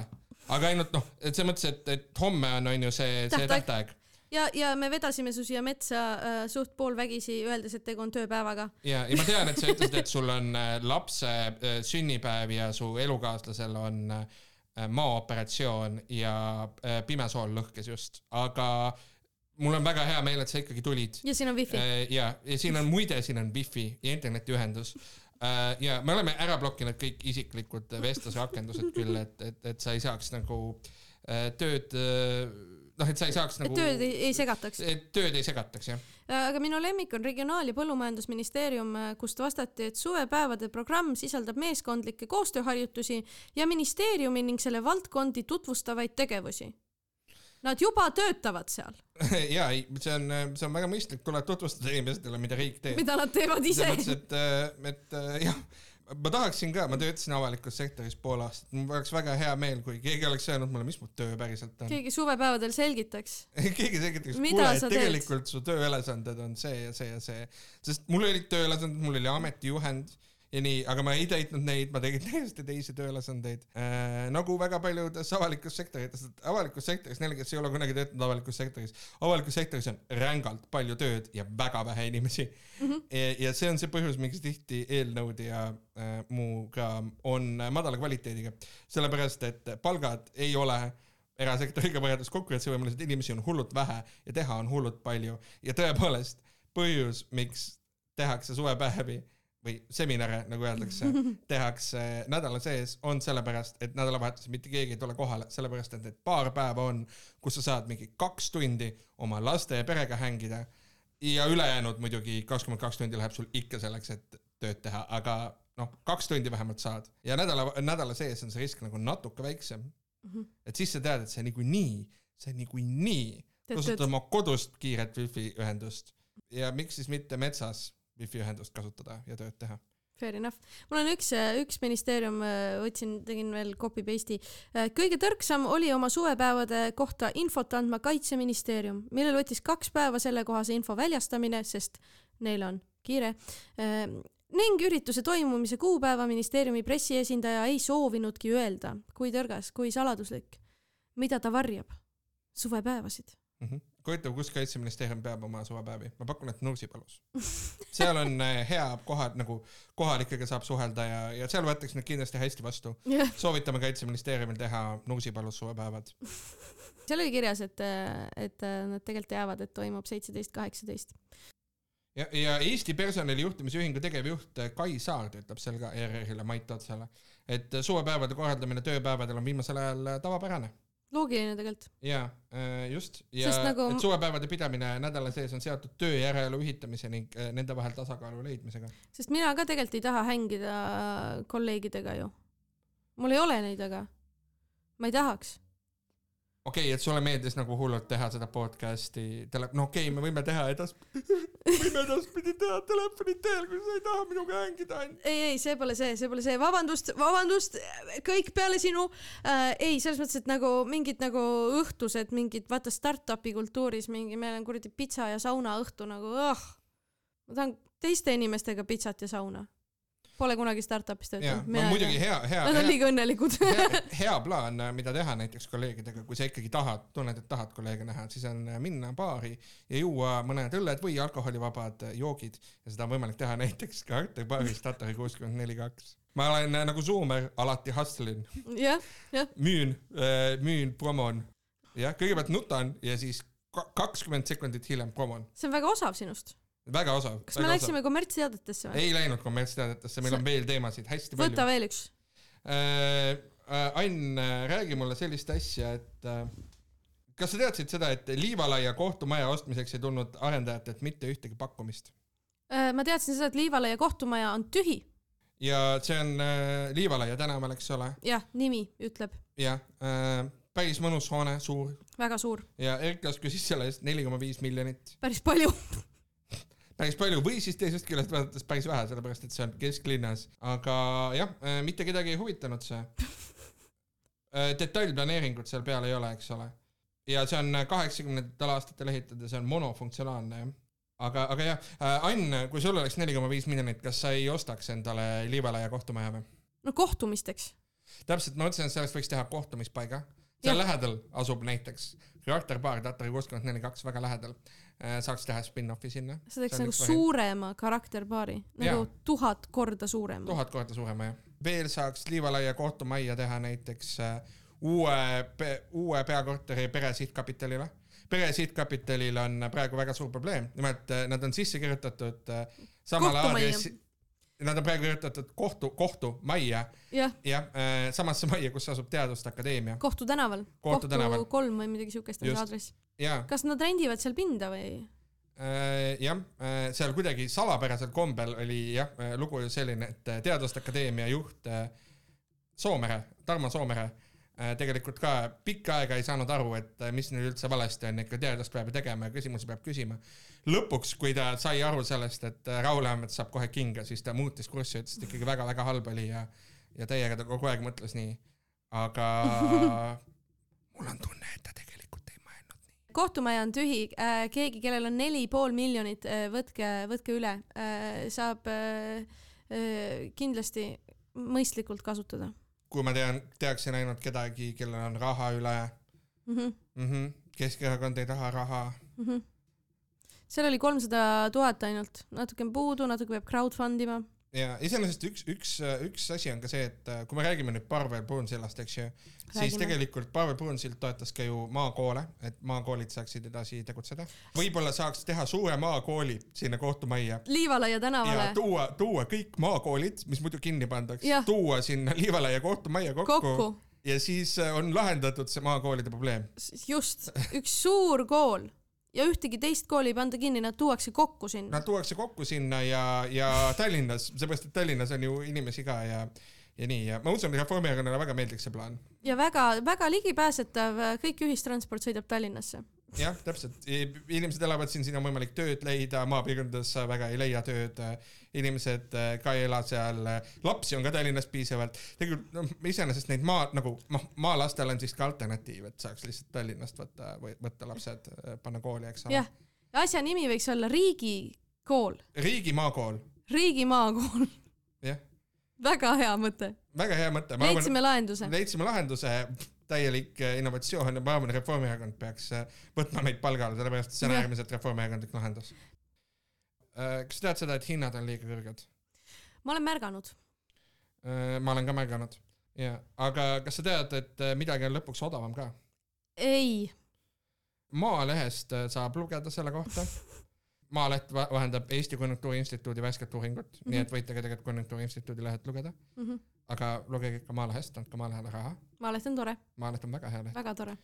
aga ainult noh, et selles mõttes, et, et homme on, on ju see, see tähtaeg. Ja, ja me vedasime su siia metsa äh, suht poolvägisi, öeldes, et tegu on tööpäevaga. ja, ja ma tean, et sa ütlesid, et sul on äh, lapse äh, sünnipäev ja su elukaaslasel on äh, maaoperatsioon ja äh, pimesool lõhkes just, aga mul on väga hea meel, et sa ikkagi tulid. ja siin on wifi äh,. ja, ja siin on muide, siin on wifi ja internetiühendus Äh, ja me oleme ära blokkinud kõik isiklikud vestlusrakendused küll, et, et, et sa ei saaks nagu äh, tööd noh, et sa ei saaks nagu. tööd ei, ei segataks. et tööd ei segataks, jah. aga minu lemmik on Regionaal- ja Põllumajandusministeerium, kust vastati, et suvepäevade programm sisaldab meeskondlikke koostööharjutusi ja ministeeriumi ning selle valdkondi tutvustavaid tegevusi Nad juba töötavad seal. ja ei, see on, see on väga mõistlik, tuleb tutvustada inimestele, mida riik teeb. mida nad teevad ise. et, äh, et äh, jah, ma tahaksin ka, ma töötasin avalikus sektoris pool aastat, mul oleks väga hea meel, kui keegi oleks öelnud mulle, mis mu töö päriselt on. keegi suvepäevadel selgitaks keegi selgitaks, kuule, et tegelikult teed? su tööülesanded on see ja see ja see, sest mul olid tööülesanded, mul oli ametijuhend ja nii, aga ma ei täitnud neid, ma tegin täiesti teisi tööülesandeid äh,. nagu väga paljudes avalikus sektorites, avalikus sektoris, neil, kes ei ole kunagi töötanud avalikus sektoris, avalikus sektoris on rängalt palju tööd ja väga vähe inimesi mm. -hmm. Ja, ja see on see põhjus, miks tihti eelnõud ja äh, muu ka on madala kvaliteediga, sellepärast et palgad ei ole erasektoriga võrreldes konkurentsivõimelised, inimesi on hullult vähe ja teha on hullult palju ja tõepoolest põhjus, miks tehakse suvepäevi või seminare, nagu öeldakse, tehakse nädala sees, on sellepärast, et nädalavahetusel mitte keegi ei tule kohale, sellepärast et need paar päeva on, kus sa saad mingi kaks tundi oma laste ja perega hängida ja ülejäänud muidugi kakskümmend kaks tundi läheb sul ikka selleks, et tööd teha, aga noh, kaks tundi vähemalt saad ja nädala, nädala sees on see risk nagu natuke väiksem mm. -hmm. et siis sa tead, et see niikuinii, see niikuinii kasutab oma kodust kiiret wifi ühendust ja miks siis mitte metsas wifi ühendust kasutada ja tööd teha. Fair enough. mul on üks, üks ministeerium, võtsin, tegin veel copy paste'i. kõige tõrksam oli oma suvepäevade kohta infot andma kaitseministeerium, millel võttis kaks päeva sellekohase info väljastamine, sest neil on kiire ning ürituse toimumise kuupäeva ministeeriumi pressiesindaja ei soovinudki öelda, kui tõrgas, kui saladuslik, mida ta varjab, suvepäevasid mm. -hmm huvitav, kus kaitseministeerium peab oma suvepäevi, ma pakun, et Nursipalus. seal on äh, hea kohad nagu kohalikega saab suhelda ja, ja seal võetakse neid kindlasti hästi vastu. Yeah.. soovitame kaitseministeeriumil teha Nursipalus suvepäevad. seal oli kirjas, et, et nad tegelikult teavad, et toimub seitseteist, kaheksateist ja, ja Eesti Personalijuhtimisühingu tegevjuht Kai Saard ütleb seal ka ERR-ile Mait Otsale, et suvepäevade korraldamine tööpäevadel on viimasel ajal tavapärane loogiline tegelikult. jaa, äh, just. ja nagu... et suvepäevade pidamine nädala sees on seotud töö ja eraelu ühitamise ning äh, nende vahel tasakaalu leidmisega. sest mina ka tegelikult ei taha hängida kolleegidega ju. mul ei ole neid aga. ma ei tahaks. Okei okay,, et sulle meeldis nagu hullult teha seda podcast'i, tele-, no okei okay,, me võime teha edaspidi võime edaspidi teha telefoni teel, kui sa ei taha minuga hängida. ei, ei, see pole see, see pole see, vabandust, vabandust, kõik peale sinu äh,. ei, selles mõttes, et nagu mingid nagu õhtused, mingid vaata startup'i kultuuris mingi, meil on kuradi pitsa ja sauna õhtu nagu, oh. ma tahan teiste inimestega pitsat ja sauna Pole kunagi startup'is töötanud. muidugi hea, hea. Nad on liiga õnnelikud hea, hea plaan, mida teha näiteks kolleegidega, kui sa ikkagi tahad, tunned, et tahad kolleege näha, siis on minna baari ja juua mõned õlled või alkoholivabad joogid ja seda on võimalik teha näiteks Carter baaris Tatari kuuskümmend neli kaks ma olen äh, nagu Zoomer, alati hustlin. jah, jah. müün, äh, müün, promon. jah, kõigepealt nutan ja siis kakskümmend sekundit hiljem promon. see on väga osav sinust väga osav. kas me läksime kommertsteadetesse või? ei läinud kommertsteadetesse, meil on veel teemasid hästi palju. võta veel üks äh,. äh Ain, äh, räägi mulle sellist asja, et äh, kas sa teadsid seda, et Liivalaia kohtumaja ostmiseks ei tulnud arendajatelt mitte ühtegi pakkumist äh,? ma teadsin seda, et Liivalaia kohtumaja on tühi. ja see on äh, Liivalaia tänaval, eks ole? jah, nimi ütleb. jah äh,, päris mõnus hoone, suur. väga suur. ja Erklas küsis selle eest neli koma viis miljonit. päris palju päris palju või siis teisest küljest vaadates päris vähe, sellepärast et see on kesklinnas, aga jah, äh, mitte kedagi ei huvitanud see. Äh, detailplaneeringut seal peal ei ole, eks ole. ja see on kaheksakümnendatel aastatel ehitatud ja see on monofunktsionaalne jah aga, aga jah, äh, Ann, kui sul oleks neli koma viis miljonit, kas sa ei ostaks endale Liivalaia kohtumaja või? no kohtumisteks. täpselt, ma mõtlesin, et sellest võiks teha kohtumispaiga. seal ja. lähedal asub näiteks Reaktor baar Tatari kuuskümmend neli kaks väga lähedal Äh, saaks teha spin-offi sinna. sa teeks nagu suurema karakterpaari, nagu ja. tuhat korda suurema. tuhat korda suurema jah. veel saaks Liivalaia kohtumajja teha näiteks äh, uue, uue peakorteri Pere Sihtkapitalile. Pere Sihtkapitalil on praegu väga suur probleem, nimelt äh, nad on sisse kirjutatud samal ajal Nad on praegu kirjutatud kohtu, kohtumajja. jah ja, äh,, samasse majja, kus asub Teaduste Akadeemia. Kohtu tänaval. kohtu tänaval. kolm või midagi siukest on see aadress. kas nad rendivad seal pinda või? Äh, jah, äh, seal kuidagi salapärasel kombel oli jah, äh, lugu selline, et Teaduste Akadeemia juht Soomere, Tarmo Soomere tegelikult ka pikka aega ei saanud aru, et äh, mis nüüd üldse valesti on, ikka teadust peab ju tegema ja küsimusi peab küsima. lõpuks, kui ta sai aru sellest, et äh, Raul Ämmet saab kohe kinga, siis ta muutis kurssi, ütles, et ikkagi väga-väga halb oli ja, ja täiega ta kogu aeg mõtles nii. aga mul on tunne, et ta tegelikult ei mõelnud nii. kohtumaja on tühi, keegi, kellel on neli pool miljonit, võtke, võtke üle, saab kindlasti mõistlikult kasutada kui ma tean, teaksin ainult kedagi, kellel on raha üle mm. -hmm. Mm -hmm. Keskerakond ei taha raha mm. -hmm. seal oli kolmsada tuhat ainult, natuke on puudu, natuke peab crowdfund ima ja iseenesest üks, üks, üks asi on ka see, et äh, kui me räägime nüüd Parvel Pruunsillast, eks ju, siis tegelikult Parvel Pruunsild toetas ka ju maakoole, et maakoolid saaksid edasi tegutseda. võib-olla saaks teha suure maakooli sinna kohtumajja. Liivalaia tänavale. tuua, tuua kõik maakoolid, mis muidu kinni pandaks, tuua sinna Liivalaia kohtumajja kokku, kokku ja siis äh, on lahendatud see maakoolide probleem. just, üks suur kool ja ühtegi teist kooli ei panda kinni, nad tuuakse kokku sinna. Nad tuuakse kokku sinna ja, ja Tallinnas, seepärast et Tallinnas on ju inimesi ka ja ja nii ja ma usun, Reformierakonnale väga meeldiks see plaan. ja väga-väga ligipääsetav, kõik ühistransport sõidab Tallinnasse jah, täpselt, inimesed elavad siin, siin on võimalik tööd leida, maapiirkondades väga ei leia tööd. inimesed äh, ka ei ela seal, lapsi on ka Tallinnas piisavalt. tegelikult noh, iseenesest neid maa nagu noh, maalastel on siis ka alternatiiv, et saaks lihtsalt Tallinnast võtta või võtta lapsed, äh, panna kooli, eks ole. jah, asja nimi võiks olla riigikool. riigimaakool. riigimaakool. jah. väga hea mõte. väga hea mõte. leidsime lahenduse. leidsime lahenduse täielik äh, innovatsioon ja et Reformierakond peaks äh, võtma meid palgale, sellepärast et see on äärmiselt reformierakondlik lahendus. Äh, kas sa tead seda, et hinnad on liiga kõrged? ma olen märganud. ma olen ka märganud, jah, aga kas sa tead, et midagi on lõpuks odavam ka? ei. Maalehest saab lugeda selle kohta Maaleht vahendab Eesti Konjunktuuriinstituudi värsket uuringut mm, -hmm. nii et võite ka tegelikult Konjunktuuriinstituudi lehelt lugeda mm. -hmm. Aga lugege ikka Maalehest, andke Maalehele raha. Maaleht on tore. Maaleht on väga hea leht. väga tore.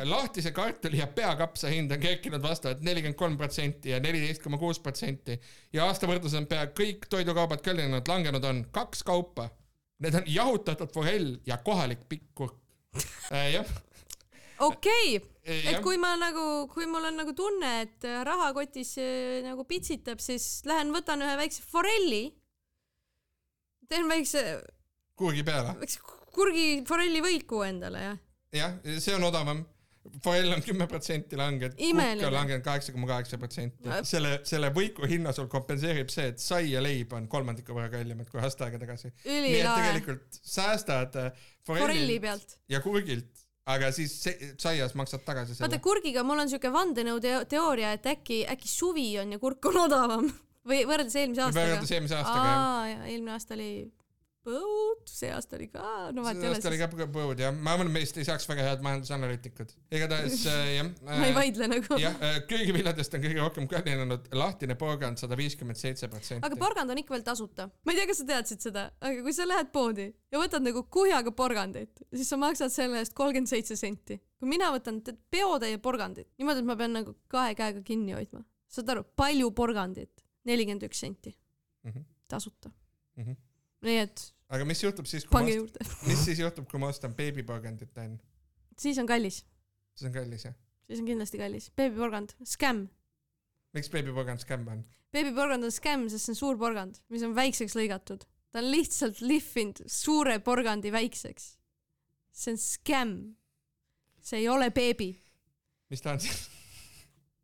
lahtise kartuli ja peakapsa hind on kerkinud vastavalt nelikümmend kolm protsenti ja neliteist koma kuus protsenti ja aasta võrdluses on pea kõik toidukaubad kallinenud, langenud on kaks kaupa. Need on jahutatud forell ja kohalik pikk kurk äh,. jah okei okay., Eh, et kui ma nagu, kui mul on nagu tunne, et äh, rahakotis äh, nagu pitsitab, siis lähen võtan ühe väikse forelli, teen väikse, kurgi peale. väikse kurgi forelli võiku endale ja jah, see on odavam. Forell on kümme protsenti langenud, kukk on langenud kaheksa koma kaheksa protsenti selle, selle võiku hinna sul kompenseerib see, et sai ja leib on kolmandiku võrra kallimad kui aasta aega tagasi. nii et tegelikult säästad äh, forelli pealt. ja kurgilt, aga siis se- saias maksad tagasi vaata selle. kurgiga mul on siuke vandenõuteooria, et äkki, äkki suvi on ja kurk on odavam või võrreldes eelmise aastaga võrreldes. eelmise aastaga aa, eelmine aasta oli põud, see aasta oli ka, no vaat ei see ole aasta oli siis. ka põ- põud jah, ma arvan, et meist ei saaks väga head majandusanalüütikud. igatahes äh, jah. ma ei vaidle nagu. jah, köögiviljadest on kõige rohkem kallinenud lahtine porgand sada viiskümmend seitse aga protsenti. porgand on ikka veel tasuta. ma ei tea, kas sa teadsid seda, aga kui sa lähed poodi ja võtad nagu kuhjaga porgandit, siis sa maksad selle eest kolmkümmend seitse senti. kui mina võtan peotäie porgandit, niimoodi, et ma pean nagu kahe käega kinni hoidma, saad aru, palju porgandit, nelikümmend üks senti Mhm. tasuta. Mhm. Nii et aga mis juhtub siis, kui pange juurde, ostan, mis siis juhtub, kui ma ostan beebiporgandit enne? siis on kallis, see on kallis jah? siis on kindlasti kallis. beebiporgand, skämm. miks beebiporgand skämm on? beebiporgand on skämm, sest see on suur porgand, mis on väikseks lõigatud. ta on lihtsalt lihvinud suure porgandi väikseks. see on skämm. see ei ole beebi, mis ta on siis?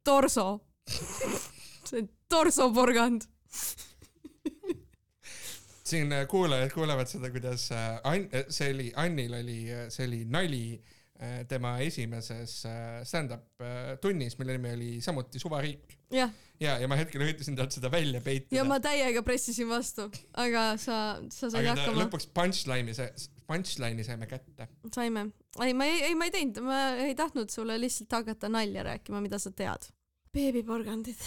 torso. see on torsoporgand. Siin äh, kuulajad kuulevad seda, kuidas äh, Ann-, see oli, Annil oli, see oli nali äh, tema esimeses äh, stand-up äh, tunnis, mille nimi oli samuti Suvariik. jah, ja, ja ma hetkel üritasin talt seda välja peita. ja ma täiega pressisin vastu, aga sa, sa said aga hakkama. lõpuks punchline'i, punchline'i saime kätte. saime. ei, ma ei, ei, ma ei teinud, ma ei tahtnud sulle lihtsalt hakata nalja rääkima, mida sa tead. beebiporgandid,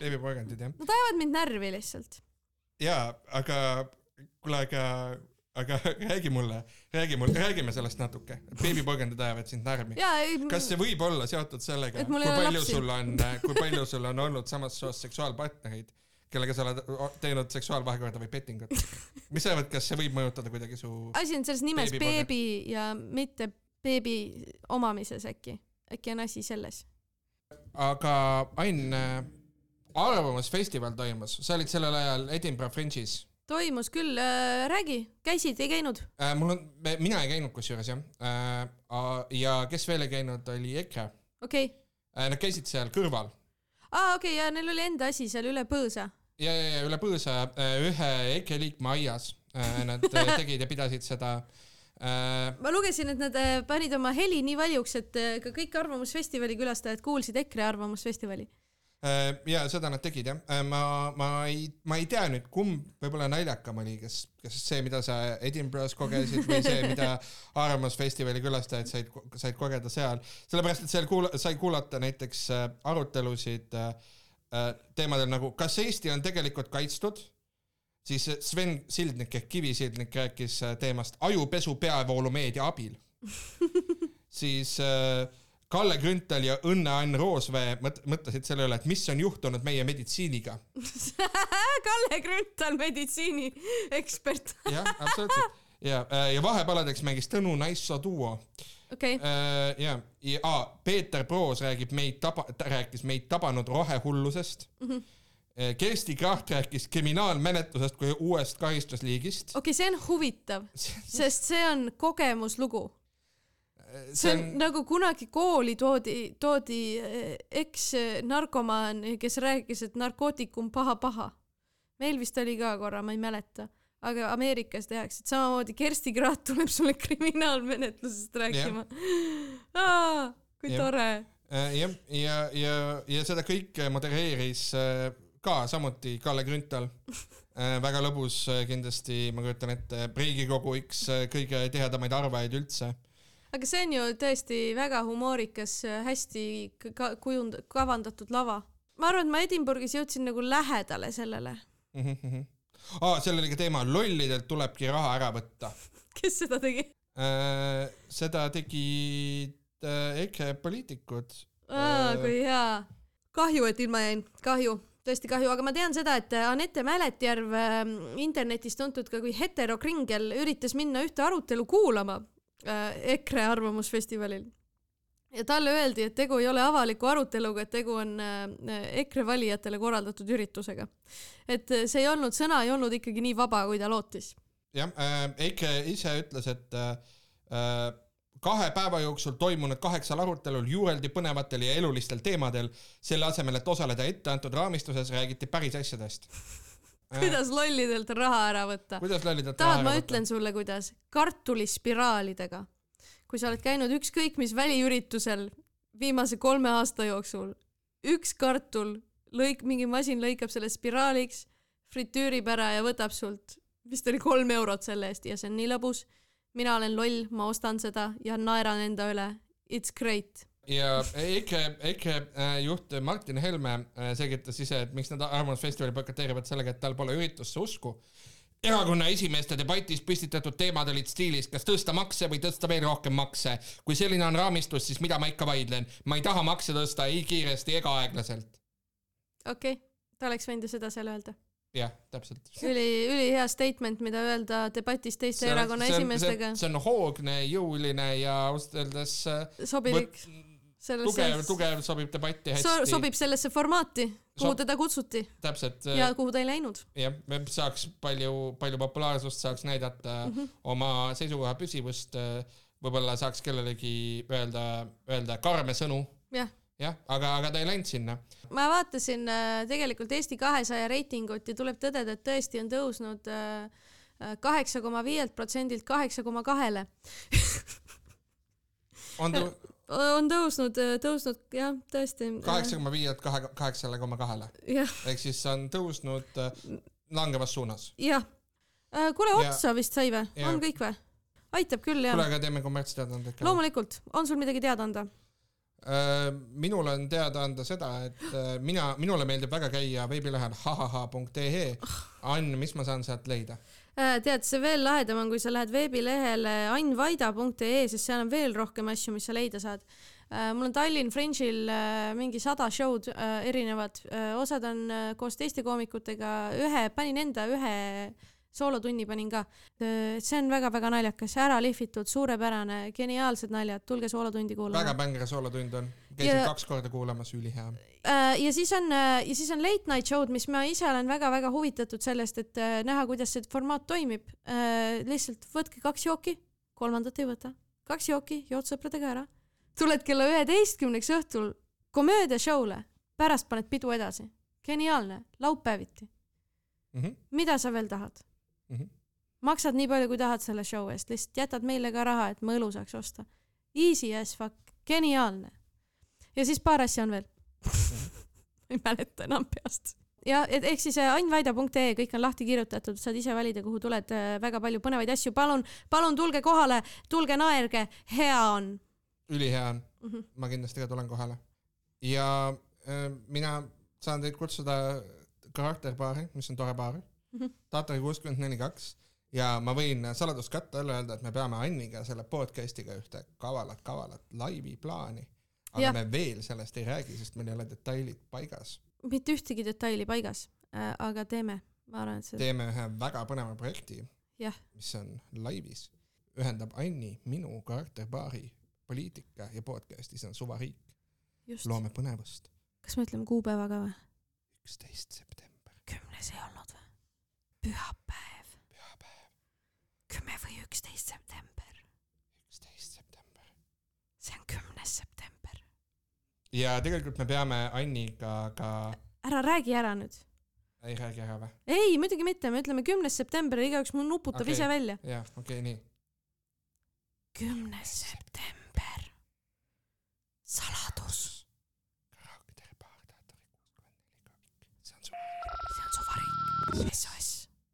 beebiporgandid jah. nad ajavad mind närvi lihtsalt. jaa, aga kuule, aga, aga räägi mulle, räägi mulle, räägime sellest natuke. beebiporgandid ajavad sind närvi. kas see võib olla seotud sellega, kui palju lapsi. sul on, kui palju sul on olnud samast soost seksuaalpartnereid, kellega sa oled teinud seksuaalvahekorda või pettingut? mis sa arvad, kas see võib mõjutada kuidagi su, asi on selles nimes beebi ja mitte beebi omamises äkki, äkki on asi selles. aga Ain, arvamusfestival toimus, sa olid sellel ajal Edinburgh Fringe'is toimus küll äh,, räägi, käisid, ei käinud? äh,. mul on, mina ei käinud kusjuures jah äh,. ja kes veel ei käinud, oli EKRE okei okay., äh,. Nad käisid seal kõrval aa okei okay, ja neil oli enda asi seal üle põõsa. ja, ja, ja üle põõsa äh, ühe EKRE liikme aias äh, nad äh, tegid ja pidasid seda ma lugesin, et nad panid oma heli nii valjuks, et ka kõik Arvamusfestivali külastajad kuulsid EKRE Arvamusfestivali. Äh, ja seda nad tegid jah, ma, ma ei, ma ei tea nüüd, kumb võib-olla naljakam oli, kas, kas see, mida sa Edinburgh's kogesid või see, mida Arvamusfestivali külastajad said, said kogeda seal, sellepärast et seal kuula-, sai kuulata näiteks äh, arutelusid äh, äh, teemadel nagu, kas Eesti on tegelikult kaitstud, siis Sven Sildnik ehk Kivi Sildnik rääkis äh, teemast ajupesu peavoolumeedia abil. Siis äh, Kalle Grünthal ja Õnne-Ann Roosvee mõt-, mõtlesid selle üle, et mis on juhtunud meie meditsiiniga. Kalle Grünthal, meditsiiniekspert. jah, absoluutselt. ja, ja vahepaladeks mängis Tõnu Naissoo duo. okei, ja, ja aa, Peeter Proos räägib meid taba-, ta rääkis meid tabanud rohehullusest mm. -hmm. Kersti Kracht rääkis kriminaalmenetlusest kui uuest karistusliigist. okei, see on huvitav, sest see on kogemuslugu. See on nagu kunagi kooli toodi, toodi eh, eks-narkomaan, kes rääkis, et narkootikum paha-paha. meil vist oli ka korra, ma ei mäleta, aga Ameerikas tehakse, et samamoodi Kersti Kraat tuleb sulle kriminaalmenetlusest rääkima. kui Jah. tore. jah, ja, ja, ja, ja seda kõike modereeris ka samuti Kalle Grünthal. väga lõbus kindlasti, ma kujutan ette, Riigikogu üks kõige tihedamaid arvajaid üldse. Aga see on ju tõesti väga humoorikas, hästi ka- kujund-, kavandatud lava. ma arvan, et ma Edinburghis jõudsin nagu lähedale sellele. aa, seal oli ka teema, lollidelt tulebki raha ära võtta. kes seda tegi? seda tegid äh, EKRE poliitikud. Äh. kui hea. kahju, et ilma jäin, kahju, tõesti kahju, aga ma tean seda, et Anette Mäletjärv, internetis tuntud ka kui heterokringel, üritas minna ühte arutelu kuulama äh, EKRE Arvamusfestivalil ja talle öeldi, et tegu ei ole avaliku aruteluga, et tegu on äh, EKRE valijatele korraldatud üritusega. et äh, see ei olnud, sõna ei olnud ikkagi nii vaba, kui ta lootis. jah äh,, EKRE ise ütles, et äh, kahe päeva jooksul toimunud kaheksal arutelul juureldi põnevatel ja elulistel teemadel, selle asemel, et osaleda etteantud raamistuses, räägiti päris asjadest kuidas lollidelt raha ära võtta? tahad, ma ütlen sulle, kuidas? kartulispiraalidega kui sa oled käinud ükskõik mis väliüritusel viimase kolme aasta jooksul, üks kartul lõik, mingi masin lõikab selle spiraaliks, fritüürib ära ja võtab sult vist oli kolm eurot selle eest ja see on nii lõbus. mina olen loll, ma ostan seda ja naeran enda üle. It's great ja EKRE, EKRE äh, juht Martin Helme äh, selgitas ise, et miks nad Arvamusfestivali boikoteerivad sellega, et tal pole üritusse usku erakonna esimeeste debatis püstitatud teemad olid stiilis, kas tõsta makse või tõsta veel rohkem makse. kui selline on raamistus, siis mida ma ikka vaidlen, ma ei taha makse tõsta ei kiiresti ega aeglaselt. okei okay., ta oleks võinud ju seda seal öelda. jah, täpselt. üli, ülihea statement, mida öelda debatis teiste see, erakonna on, esimeestega. see on hoogne, jõuline ja ausalt öeldes äh, sobilik võt tugev, tugev sobib debatti hästi so,. sobib sellesse formaati, kuhu so, teda kutsuti. täpselt. ja kuhu ta ei läinud. jah, me saaks palju, palju populaarsust, saaks näidata mm -hmm. oma seisukoha püsivust. võib-olla saaks kellelegi öelda, öelda karme sõnu. jah jah, aga, aga ta ei läinud sinna. ma vaatasin äh, tegelikult Eesti kahesaja reitingut ja tuleb tõdeda, et tõesti on tõusnud äh, äh, kaheksa koma viielt protsendilt kaheksa koma kahele on tõu-, on tõusnud, tõusnud jah, tõesti. kaheksa koma viielt kahe, kaheksale koma kahele. ehk siis on tõusnud äh, langevas suunas. jah. Äh, kuule, otsa vist sai või? on kõik või? aitab küll, jah. kuule, aga teeme kommertsteadaanded ka. loomulikult, on sul midagi teada anda? Äh, minul on teada anda seda, et mina, minule meeldib väga käia veebilehel hahaha.ee. Ann, mis ma saan sealt leida? Äh, tead, see veel lahedam on, kui sa lähed veebilehele annvaida.ee, sest seal on veel rohkem asju, mis sa leida saad. Äh, mul on Tallinn Fringe'il äh, mingi sada show'd erinevad, osad on koos teiste koomikutega, ühe, panin enda ühe soolotunni panin ka. see on väga-väga naljakas, ära lihvitud, suurepärane, geniaalsed naljad, tulge soolotundi kuulama. väga bänger soolotund on, käisin ja... kaks korda kuulamas, ülihea. Äh, ja siis on, äh, ja siis on late night show'd, mis ma ise olen väga-väga huvitatud sellest, et äh, näha, kuidas see formaat toimib. lihtsalt võtke kaks jooki, kolmandat ei võta, kaks jooki, jood sõpradega ära, tuled kella üheteistkümneks õhtul komöödiashow'le, pärast paned pidu edasi. geniaalne, laupäeviti mm. -hmm. mida sa veel tahad? mm. -hmm. maksad nii palju, kui tahad selle show eest, lihtsalt jätad meile ka raha, et me õlu saaks osta. Easy as fuck, geniaalne. ja siis paar asja on veel ei mäleta enam peast ja et ehk siis äh, annvaida.ee, kõik on lahti kirjutatud, saad ise valida, kuhu tuled, äh, väga palju põnevaid asju, palun, palun tulge kohale, tulge naerge, hea on. ülihea on mm, -hmm. ma kindlasti ka tulen kohale. ja äh, mina saan teid kutsuda karakterbaari, mis on tore baar mm -hmm. Tatari kuuskümmend neli kaks ja ma võin saladuskatte alla öelda, et me peame Anniga selle podcast'iga ühte kavalat, kavalat laivi plaani. Aga ja. me veel sellest ei räägi, sest meil ei ole detailid paigas. mitte ühtegi detaili paigas äh,, aga teeme, ma arvan, et see. teeme ühe väga põneva projekti, mis on laivis, ühendab Anni, minu karakterbaari, poliitika ja podcast'i, see on Suvariik. loome põnevust. kas me ütleme kuupäeva ka või? üksteist september kümnes ei olnud või? pühapäev. pühapäev. kümme või üksteist september. See on kümnes september. ja tegelikult me peame Anniga ka. ära räägi ära nüüd. ei räägi ära või? ei, muidugi mitte, me ütleme kümnes september ja igaüks nuputab okay. ise välja. jah, okei okay,, nii. kümnes september. saladus Eso